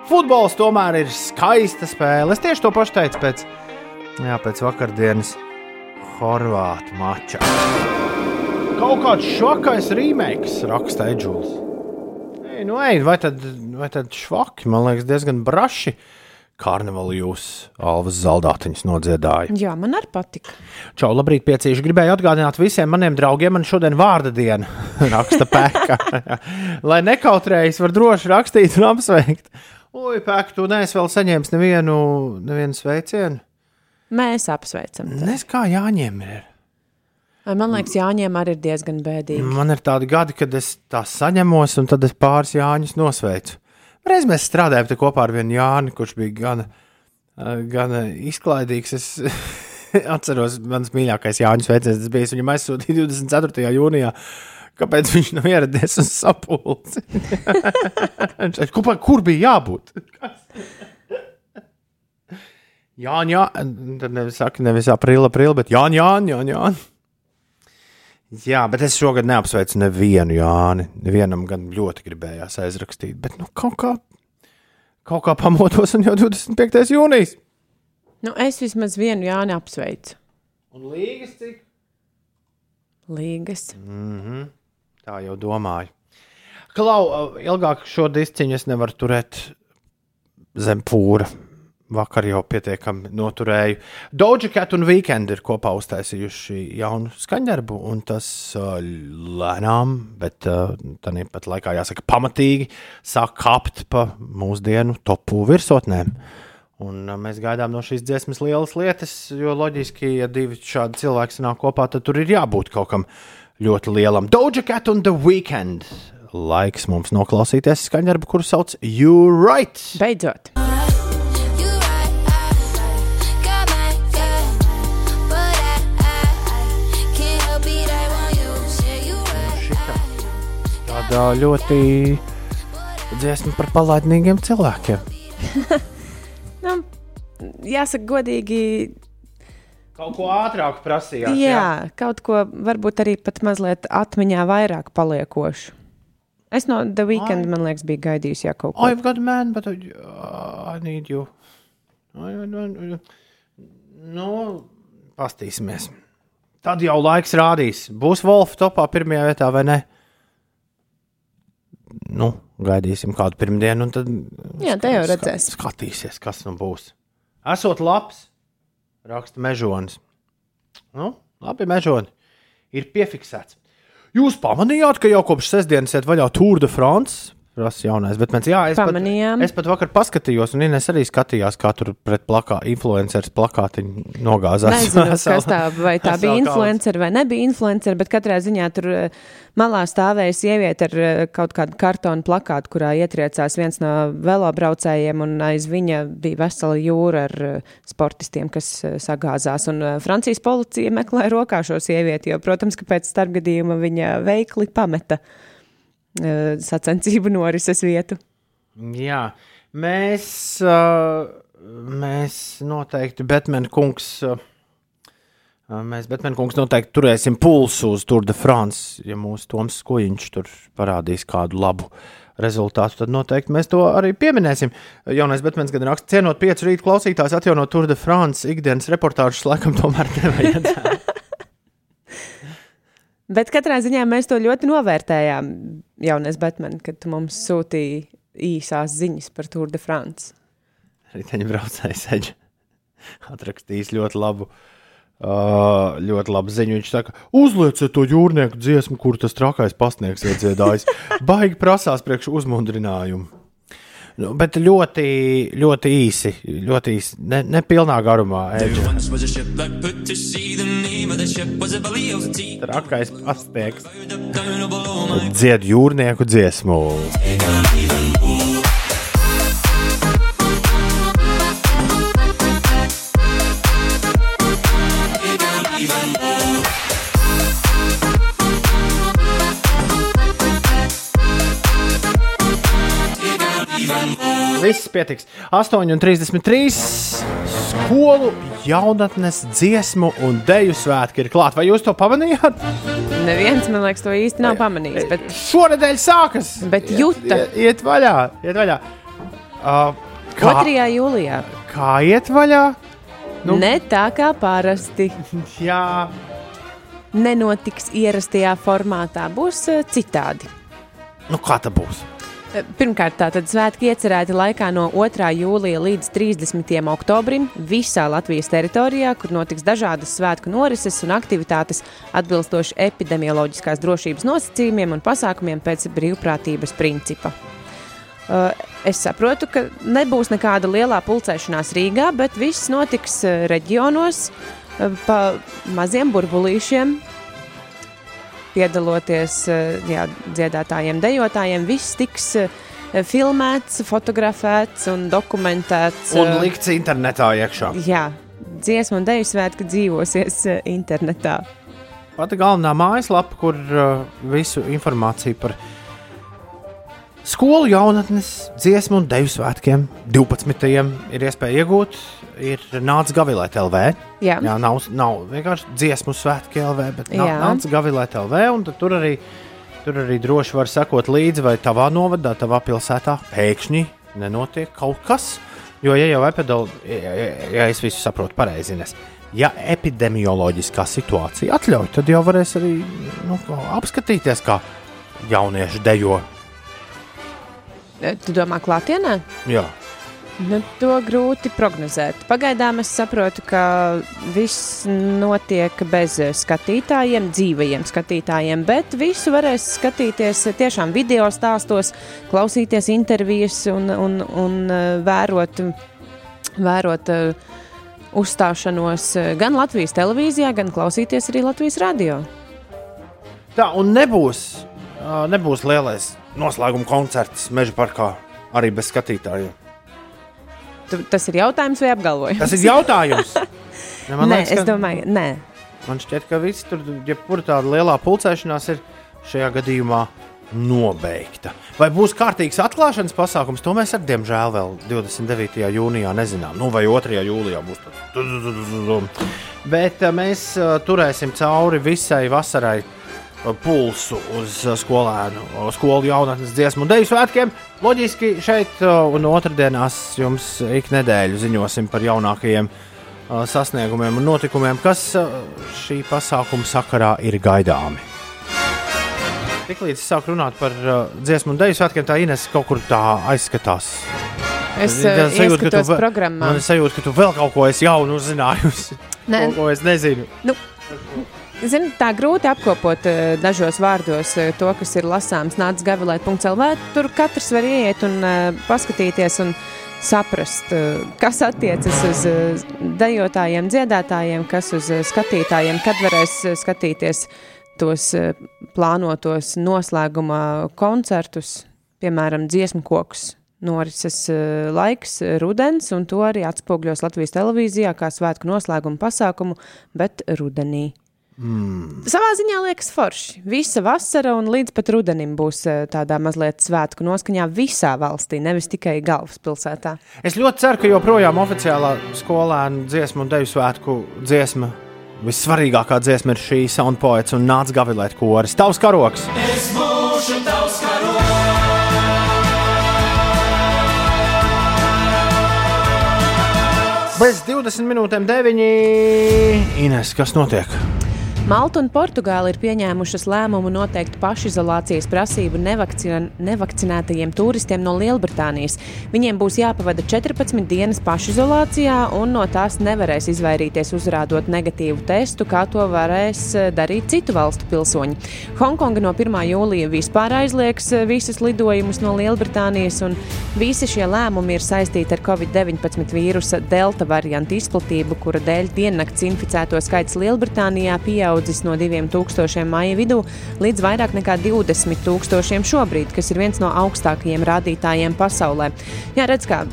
Futbols tomēr ir skaista spēle. Es tieši to pašu teicu pēc, jā, pēc vakardienas Horvātu mača. Kaut kāds švakais remakes, raksta Edžuls. Ei, nu, ej, vai tad, vai tad švaki, man liekas, diezgan braši. Karnevālu jūs, Alvas Zaldātiņas, nodziedāja. Jā, man arī patika. Čau, labrīt, piecīši. Gribēju atgādināt visiem maniem draugiem, man šodien vārda diena, raksta pēka. Lai nekautrējas, var droši rakstīt un apsveikt. Ui, pēk, tu neesi vēl saņēmis nevienu, nevienu sveicienu. Mēs apsveicam. Nes kā jāņem ir. Man liekas, Jāņiem arī ir diezgan bēdīgi. Man ir tādi gadi, kad es tās saņemos, un tad es pāris Jāņus nosveicu. Reiz mēs strādājām kopā ar vienu Jāni, kurš bija gan, eh, gan izklaidīgs. Es atceros, mans mīļākais Jānis Veicens, tas bija viņam aizsūtīts 24. jūnijā. Kāpēc viņš nav ieradies uz sapulci? "Kur- Kur bija jābūt? Jā, jā, tad nevis saka, nevis aprīlis, aprīlis, bet jā, jā, jā, jā. Jā, bet es šogad neapsveicu nevienu Jāni. Nevienam gan ļoti gribējās aizrakstīt, bet nu, kaut, kā, kaut kā pamotos un jau 25. jūnijas. Nu, es vismaz vienu Jāni apsveicu. Un līgas cik? Līgas. Mm Tā jau domāju. Klau, ilgāk šo disciņu es nevaru turēt zem pūra. Vakar jau pietiekami noturēju. Doja Cat un Weekend ir kopā uztaisījuši jaunu skaņdarbu, un tas uh, lēnām, bet uh, tāpat laikā jāsaka pamatīgi, sāk kāpt pa mūsdienu topu virsotnēm. Un uh, mēs gaidām no šīs dziesmas lielas lietas, jo loģiski, ja divi šādi cilvēki sanāk kopā, tad tur ir jābūt kaut kam ļoti lielam. Doja Cat un The Weekend. Laiks mums noklausīties skaņdarbu, kuru sauc You Right. Beidzot. Tāda ļoti dziesma par palaidnīgiem cilvēkiem. Nu, jāsaka, godīgi, Kaut ko ātrāk prasījās. jā, kaut ko varbūt arī pat mazliet atmiņā vairāk paliekošu. Es no The Weekend, man liekas, biju gaidījusi jā, kaut ko. I've got a man, but I, uh, I need you. I, I, I, nu, pastīsimies. Tad jau laiks rādīs. Būs Wolfa topā pirmajā vietā vai ne? Nu, gaidīsim kādu pirmdienu, un tad Jā, te jau redzēs. Skatīsies, kas nu būs. Esot labs, raksta mežonis. Nu, labi, mežoni. Ir piefiksēts. Jūs pamanījāt, ka jau kopš sestdienas iet vaļā Tour de France? Prasa jaunais, bet mēs, jā, es Pamanījām. pat, es pat vakar paskatījos, un Inês arī skatījās, kā tur pret plakā, influenceris plakātiņu nogāzās. Nezinu, kas tā, vai tā bija influencer vai nebija influencer, bet katrā ziņā tur eh, malā stāvēja sieviete ar eh, kaut kādu kartonu plakātu, kurā ietriecās viens no velobraucējiem, un aiz viņa bija vesela jūra ar eh, sportistiem, kas sagāzās. Un Francijas policija meklē rokā šo sievieti, jo, protams, ka pēc starpgadījuma viņa veikli pameta sacensību norises vietu. Jā, mēs, mēs noteikti, Batman kungs, mēs Batman kungs noteikti turēsim pulsu uz Tour de France. Ja mūsu Toms Skujiņš tur parādīs kādu labu rezultātu, tad noteikti mēs to arī pieminēsim. Jaunais Batmans gan raksta, cienot piecu rītu klausītājs, atjaunot Tour de France ikdienas reportāžus, laikam tomēr nevajag. Bet katrā ziņā mēs to ļoti novērtējām, jaunais Batman, kad tu mums sūtīji īsās ziņas par Tour de France. Riteņbraucējs Eģis atrakstījis ļoti labu. Uh, ļoti labi ziņu. Viņš saka, uzlieciet to jūrnieku dziesmu, kur tas trakais pasniegs iedziedājis. Baigi prasās priekš uzmundrinājumu. Nu, bet ļoti, ļoti īsi, ļoti īsi, ne, ne pilnā garumā. Trakais pasniegs. Dzied jūrnieku dziesmu. Viss pietiks. 8,33. Skolu jaunatnes dziesmu un deju svētki ir klāti. Vai jūs to pamanījāt? Neviens, man liekas, to īsti nav pamanījis. Bet, Šonadēļ sākas. bet jūta Iet, iet vaļā, iet vaļā. Uh, kā, 2. jūlijā. kā iet vaļā? Nu. Ne tā kā parasti. Jā, Nenotiks ierastajā formātā, būs eh, citādi. nu kā tā būs? Pirmkārt, tātad svētki iecerēti laikā no 2. jūlija līdz 30. oktobrim visā Latvijas teritorijā, kur notiks dažādas svētku norises un aktivitātes atbilstoši epidemioloģiskās drošības nosacījumiem un pasākumiem pēc brīvprātības principa. Uh, es saprotu, ka nebūs nekāda lielā pulcēšanās Rīgā, bet viss notiks uh, reģionos, uh, pa maziem burbulīšiem. Piedaloties uh, jā, dziedātājiem, dejotājiem, viss tiks uh, filmēts, fotografēts un dokumentēts. Un uh, likts internetā iekšā. Jā, dziesmu un deju svētki dzīvosies internetā. Pati galvenā mājaslapa, kur visu informāciju par skolu jaunatnes dziesmu un deju svētkiem 12. ir iespēja iegūt, ir nāc gavilēt LV. Jā. Jā, nav, nav vienkārši dziesmu svētki LV, bet nā, Jā. nāc gavilēt LV, tur arī, tur arī droši var sekot līdzi, vai tavā novadā, tavā pilsētā pēkšņi nenotiek kaut kas. Jo, ja jau epidemioloģija, ja, ja, ja es visu saprotu pareizi, Ines, ja epidemioloģiskā situācija atļauj, tad jau varēs arī nu, apskatīties, kā jaunieši dejo. Uh, Tu domā, klātienē? Jā. Nu, to grūti prognozēt. Pagaidām es saprotu, ka viss notiek bez skatītājiem, dzīvajiem skatītājiem, bet visu varēs skatīties tiešām video stāstos, klausīties intervijas un, un, un eh, vērot, vērot eh, uzstāšanos eh, gan Latvijas televīzijā, gan klausīties arī Latvijas radio. Tā un nebūs, nebūs lielais noslēguma koncerts Meža parkā arī bez skatītājiem. Tu, tas ir jautājums vai apgalvojums? Tas ir jautājums. Ne, man Nē, liekas, es ka- domāju, nē. Man šķiet, ka viss tur, jebkura tāda lielā pulcēšanās ir šajā gadījumā nobeigta. Vai būs kārtīgs atklāšanas pasākums, to mēs ar diemžēl vēl 29. jūnijā nezinām. Nu, vai 2. jūlijā būs tāds. Bet eh, mēs eh, turēsim cauri visai vasarai pulsu uz eh, skolēnu, eh, skolu jaunatnes dziesmu un deju svētkiem. Loģiski šeit eh, un otrdienās jums ik nedēļu ziņosim par jaunākajiem uh, sasniegumiem un notikumiem, kas uh, šī pasākuma sakarā ir gaidāmi. Tiklīdz es sāku runāt par uh, dziesmu un dēļu svētkiem, tā Ines kaut kur tā aizskatās. Es uh, sajūta, ka tu programmā. Man ir sajūta, ka tu vēl kaut ko esi jaunu uzzinājusi. Nē. Kaut ko es nezinu. Zini, tā grūti apkopot uh, dažos vārdos uh, to, kas ir lasāms nāc gavilēt.lv. Tur katrs var ieiet un uh, paskatīties un saprast, kas attiecas uz dejotājiem, dziedātājiem, kas uz skatītājiem, kad varēs skatīties tos plānotos noslēguma koncertus, piemēram, dziesmu kokus. Norises laiks, rudens, un to arī atspogļos Latvijas televīzijā kā svētku noslēguma pasākumu, bet rudenī. Mm. Savā ziņā liekas forši. Visa vasara un līdz pat rudenim būs eh, tādā mazliet svētku noskaņā visā valstī, nevis tikai galvaspilsētā. Es ļoti ceru, ka joprojām oficiālā skolēnu dziesmu un deju svētku dziesma. Vissvarīgākā dziesma ir šī soundpoets un nāca gavilēt koris. Tavs karoks! Es būšu tavs karoks. Bez 20 minūtēm 9. Ines, kas notiek? Malta un Portugāla ir pieņēmušas lēmumu noteikt pašizolācijas prasību nevakcinētajiem turistiem no Lielbritānijas. Viņiem būs jāpavada 14 dienas pašizolācijā, un no tās nevarēs izvairīties uzrādot negatīvu testu, kā to varēs eh, darīt citu valstu pilsoņi. Hongkonga no 1. jūlija vispār aizliegs eh, visus lidojumus no Lielbritānijas, un visi šie lēmumi ir saistīti ar Covid-19 vīrusa delta variantu izplatību, kura dēļ diennakts inficēto skaits Lielbritānijā pieaudzis no 2000 maija vidū līdz vairāk nekā 20 tūkstošiem šobrīd, kas ir viens no augstākajiem rādītājiem pasaulē. Jā, redz, kā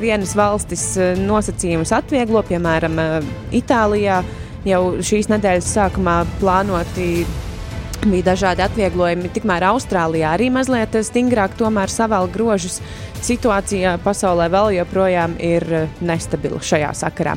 vienas valstis eh, nosacījumus atvieglo, piemēram, eh, Itālijā jau šīs nedēļas sākumā plānoti bija dažādi atvieglojumi. Tikmēr Austrālijā arī mazliet stingrāk savēl grožus. Situācija pasaulē vēl joprojām ir eh, nestabila šajā sakarā.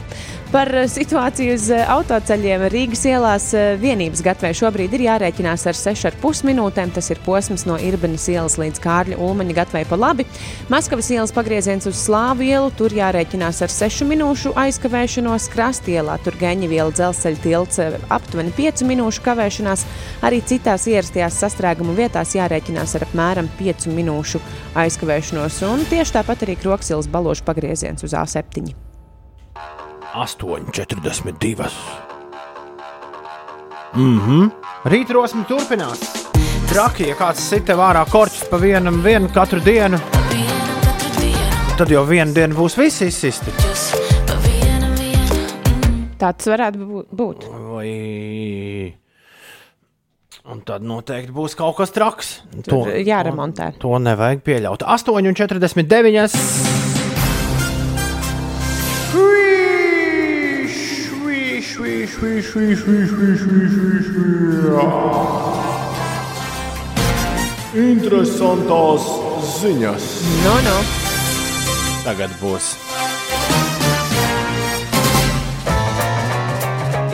Par eh, situāciju uz eh, autoceļiem Rīgas ielās vienības gatavē šobrīd ir jārēķinās ar 6,5 minūtēm. Tas ir posms no Irbanas ielas līdz Kārļa Ulmaņa gatavē pa labi. Maskavas ielas pagrieziens uz Slāvu ielu, tur jārēķinās ar 6 minūšu aizkavēšanos. Krastielā tur Geņa viela dzelzceļa tilts aptuveni 5 minūšu kavēšanās. Arī citās ierastajās sastrēguma vietās jārēķinās ar apmēram 5 minūšu aizkavēšanos. Un tieši tāpat arī Kroksilas balošu pagrieziens uz A7. 8,42. Mhm. Rītrosme turpinās. Traki, ja kāds sita vārā korķis pa vienam, vienu katru dienu, Tad jau vienu dienu būs visi izsisti. Tā tas varētu bū- būt. Vai... Un tad noteikti būs kaut kas traks. Tur jāremontē. To, to nevajag pieļaut. 8,49. Interesantās ziņas. Nu, nu. Tagad būs.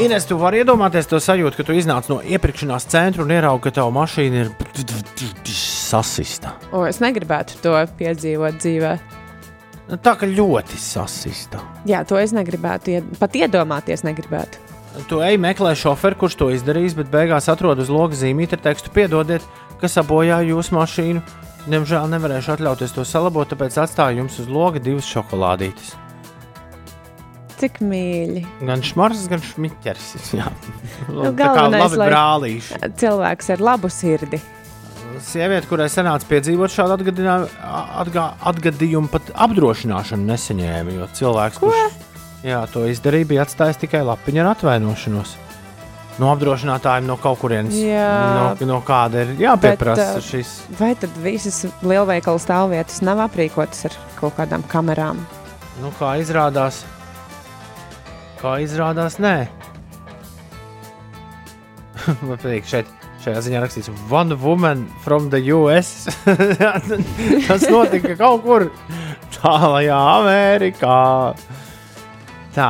Ines, tu vari iedomāties to sajūtu, ka tu iznāc no iepirkšanās centra un ieraugi, ka tava mašīna ir sasista. O, es negribētu to piedzīvot dzīvē. Nu, Tā kā ļoti sasista. Jā, to es negribētu. ied- Pat iedomāties, negribētu. Tu ej meklē šoferu, kurš to izdarīs, bet beigās atrod uz loga zīmīti ar tekstu: Piedodiet, ka sabojāju jūsu mašīnu. Diemžēl nevarēšu atļauties to salabot, tāpēc atstāju jums uz loga divas šokolādītes. Cik mīļi. Gan šmars, gan šmiķers. Jā, Nu, tā kā labi brālīši. Cilvēks ar labu sirdi. Sieviete, kurai sanāca piedzīvot šādu atgā, atgadījumu, pat apdrošināšanu nesaņēma. Jo cilvēks, kurš jā, to izdarīja, bija atstājis tikai lapiņu ar atvainošanos. No apdrošinātājiem no kaut kurienes. Jā. no, no kāda ir jāpieprasa Bet, uh, šis. Vai tad visas lielveikala stāvvietas nav aprīkotas ar kaut kādām kamerām? Nu, kā izrādās, kā izrādās, nē. Man patīk šeit. Šajā ziņā rakstīts, One woman from the US. Tas notika kaut kur tālākajā Amerikā. Tā,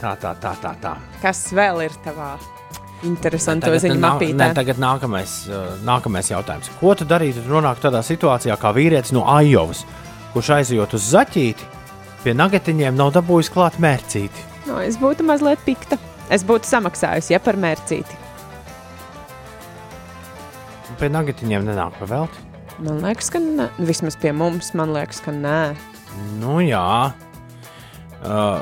tā, tā, tā. tā, tā. Kas vēl ir tavā interesantā ziņu nā- tagad nākamais, uh, nākamais jautājums. Ko tu darītu, ja nonāktu tādā situācijā kā vīrietis no Ajovas, kurš aizjūt uz zaķīti, pie nagatiņiem nav dabūjis klāt mērcīti? No, es būtu mazliet pikta. Es būtu samaksājusi, ja par mērcīti. Pie nagatiņiem nenāk pavēlti. Man liekas, ka nē. Vismaz pie mums, man liekas, ka nē. Nu, jā. Uh,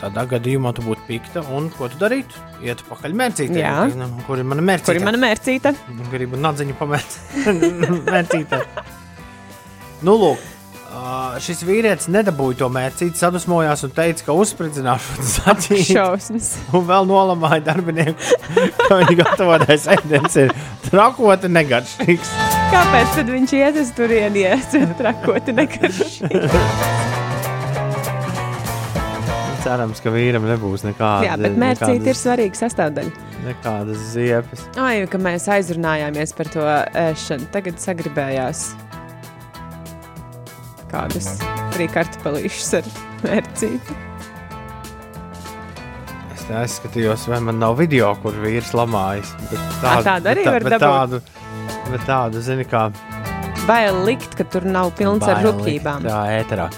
tādā gadījumā tu būtu pikta. Un ko tu darītu? Iet pakaļ mērcītē. Jā. Kur ir mana mērcīte? Kur ir mana mērcīte? Gribu nadziņu pamēt. mērcītē. Nu, lūk. Uh, šis vīrietis nedabūja to mērcīti, sadusmojās un teica, ka uzspridzināšu zaķīti. Šausmas. Un vēl nolamāja darbinieku, ka viņa gatavotais ēdiens ir trakoti negaršīgs. Kāpēc tad viņš iet uz turieni, ja es trakoti nekaršīgi? Cerams, ka vīram nebūs nekāda. Jā, bet mērcīte ir svarīga sastāvdaļa. Nekādas ziepes. Ai, ka mēs aizrunājāmies par to ēšanu. Tagad sagribējās kādas frīkartupelīšas ar mērcīti. Es te aizskatījos, vai man nav video, kur vīrs lamājas. Tādu, tādu arī bet var bet dabūt? tādu, bet tādu, zini, kā Bail likt, ka tur nav pilns ar baili rupjībām. Tā ēterā.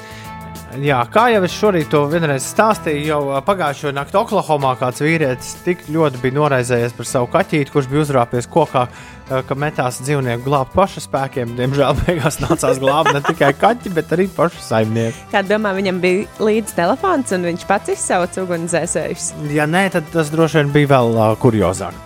Jā, kā jau es šorīt to vienreiz stāstīju, jau pagājušo nakti Oklahomā kāds vīrietis tik ļoti bija noraizējies par savu kaķīti, kurš bija uzrāpies kokā, ka metās dzīvnieku glābt paša spēkiem. Diemžēl beigās nācās glābt ne tikai kaķi, bet arī pašu saimnieku. Kā domā, viņam bija līdzi telefons un viņš pats izsauca ugunsdzēsējus? Ja nē, tad tas droši vien bija vēl uh, kuriozāk.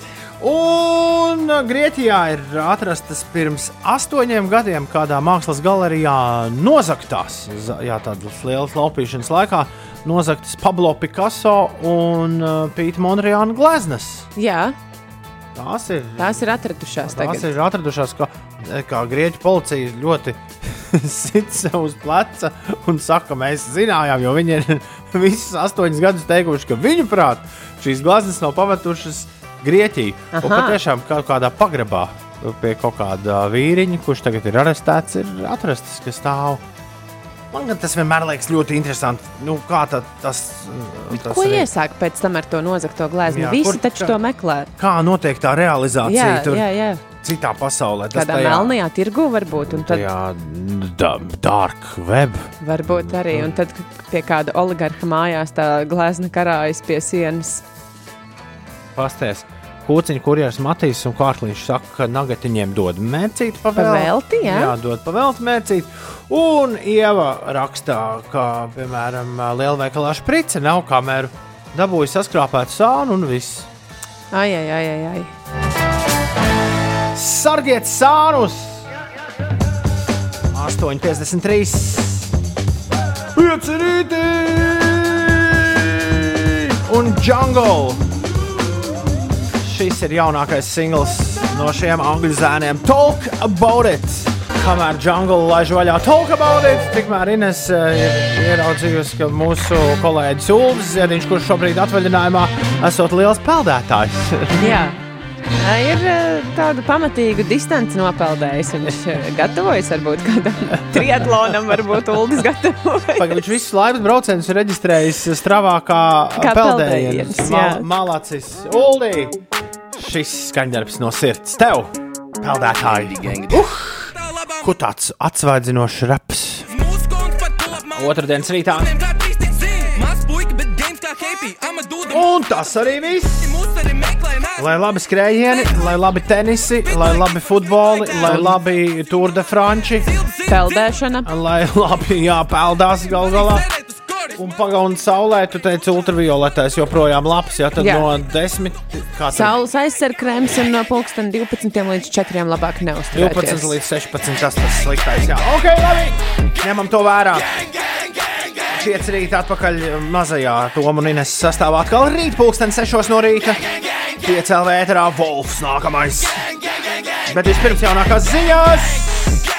Un Grieķijā ir atrastas pirms astoņiem gadiem kādā mākslas galerijā nozaktās, jā, tādas lielas laupīšanas laikā, nozagtas Pablo Picasso un uh, Pīta Monreāna gleznas. Jā, Tās ir, tās ir atradušās tās tagad. ir atradušās, kā, kā grieķu policija ļoti sit sev uz pleca un saka, mēs zinājām, jo viņi ir visus astoņus gadus teikuši, ka viņu prāt šīs gleznas nav pametušas Grieķiju. Patiešām kaut kādā pagrabā pie kaut kāda vīriņa, kurš tagad ir arestēts, ir atrastas, kas stāv. Man tas vienmēr liekas ļoti interesanti. Nu, kā tā, tas, tas Ko arī- iesāk pēc tam ar to nozagto? Jā, Visi kur- taču kā- to meklē. Kā notiek tā realizācija Jā, tur jā, jā. citā pasaulē? Tas Kādā tajā- melnajā tirgu varbūt, un tad da, dark web. varbūt arī, un tad pie kāda oligarha mājās tā glezna karājas pie sienas. Pasties. Kūciņa kurjeras Matīs un Kārkliņš saka, ka nagatiņiem dod mērcīti pavēlti. Jā? jā, dod pavēlti mērcīti. Un Ieva rakstā, ka, piemēram, lielveikalā šprice nav kameru. Dabūja saskrāpētu sānu un viss. Ai, ai, ai, ai, ai. Sargiet sānus! 8,53. Piecerīti! Un Jungle! Šis ir jaunākais singls no šiem angļu zēniem. Talk about it! Kamēr Jungle laiž vaļā talk about it, tikmēr Ines eh, ir ieraudzījusi, ka mūsu kolēģis Ulris Ziediņš, kurš šobrīd atvaļinājumā, esot liels peldētājs. Jā. Ā, Ir tādu pamatīgu distanci nopeldējis. Viņš gatavojas varbūt kādam triatlonam, varbūt Uldis gatavojas. Pagaid, Viņš visus laivas braucienus ir reģistrējis Stravā kā, Kā peldējienus, Mal, malacis, Uldī! Šis skaņdarbs no sirds tev, peldētāji! Uh! Ko tāds atsvaidzinošs raps? Otradienas rītā. Un tas arī viss! Lai labi skrējieni, lai labi tenisi, lai labi futboli, lai labi Tour de France, Peldēšana. lai labi jāpeldās gal galā. Un pagauni saulē, tu teici, ultravioletais joprojām labs. Jā, tad jā. No 10, kā tur Saules aizsarkrēms un no pulksten 12 līdz 4 labāk 12 neuzturēties. līdz 16, tas tas sliktais. Jā, ok, labi. Ņemam to vērā. Pieci rīta atpakaļ mazajā Tomu un Ines sastāvā atkal rīt, pulksten 6 no rīta. Piecēlē ēterā Wolfs nākamais. Bet vispirms jaunākās ziņas.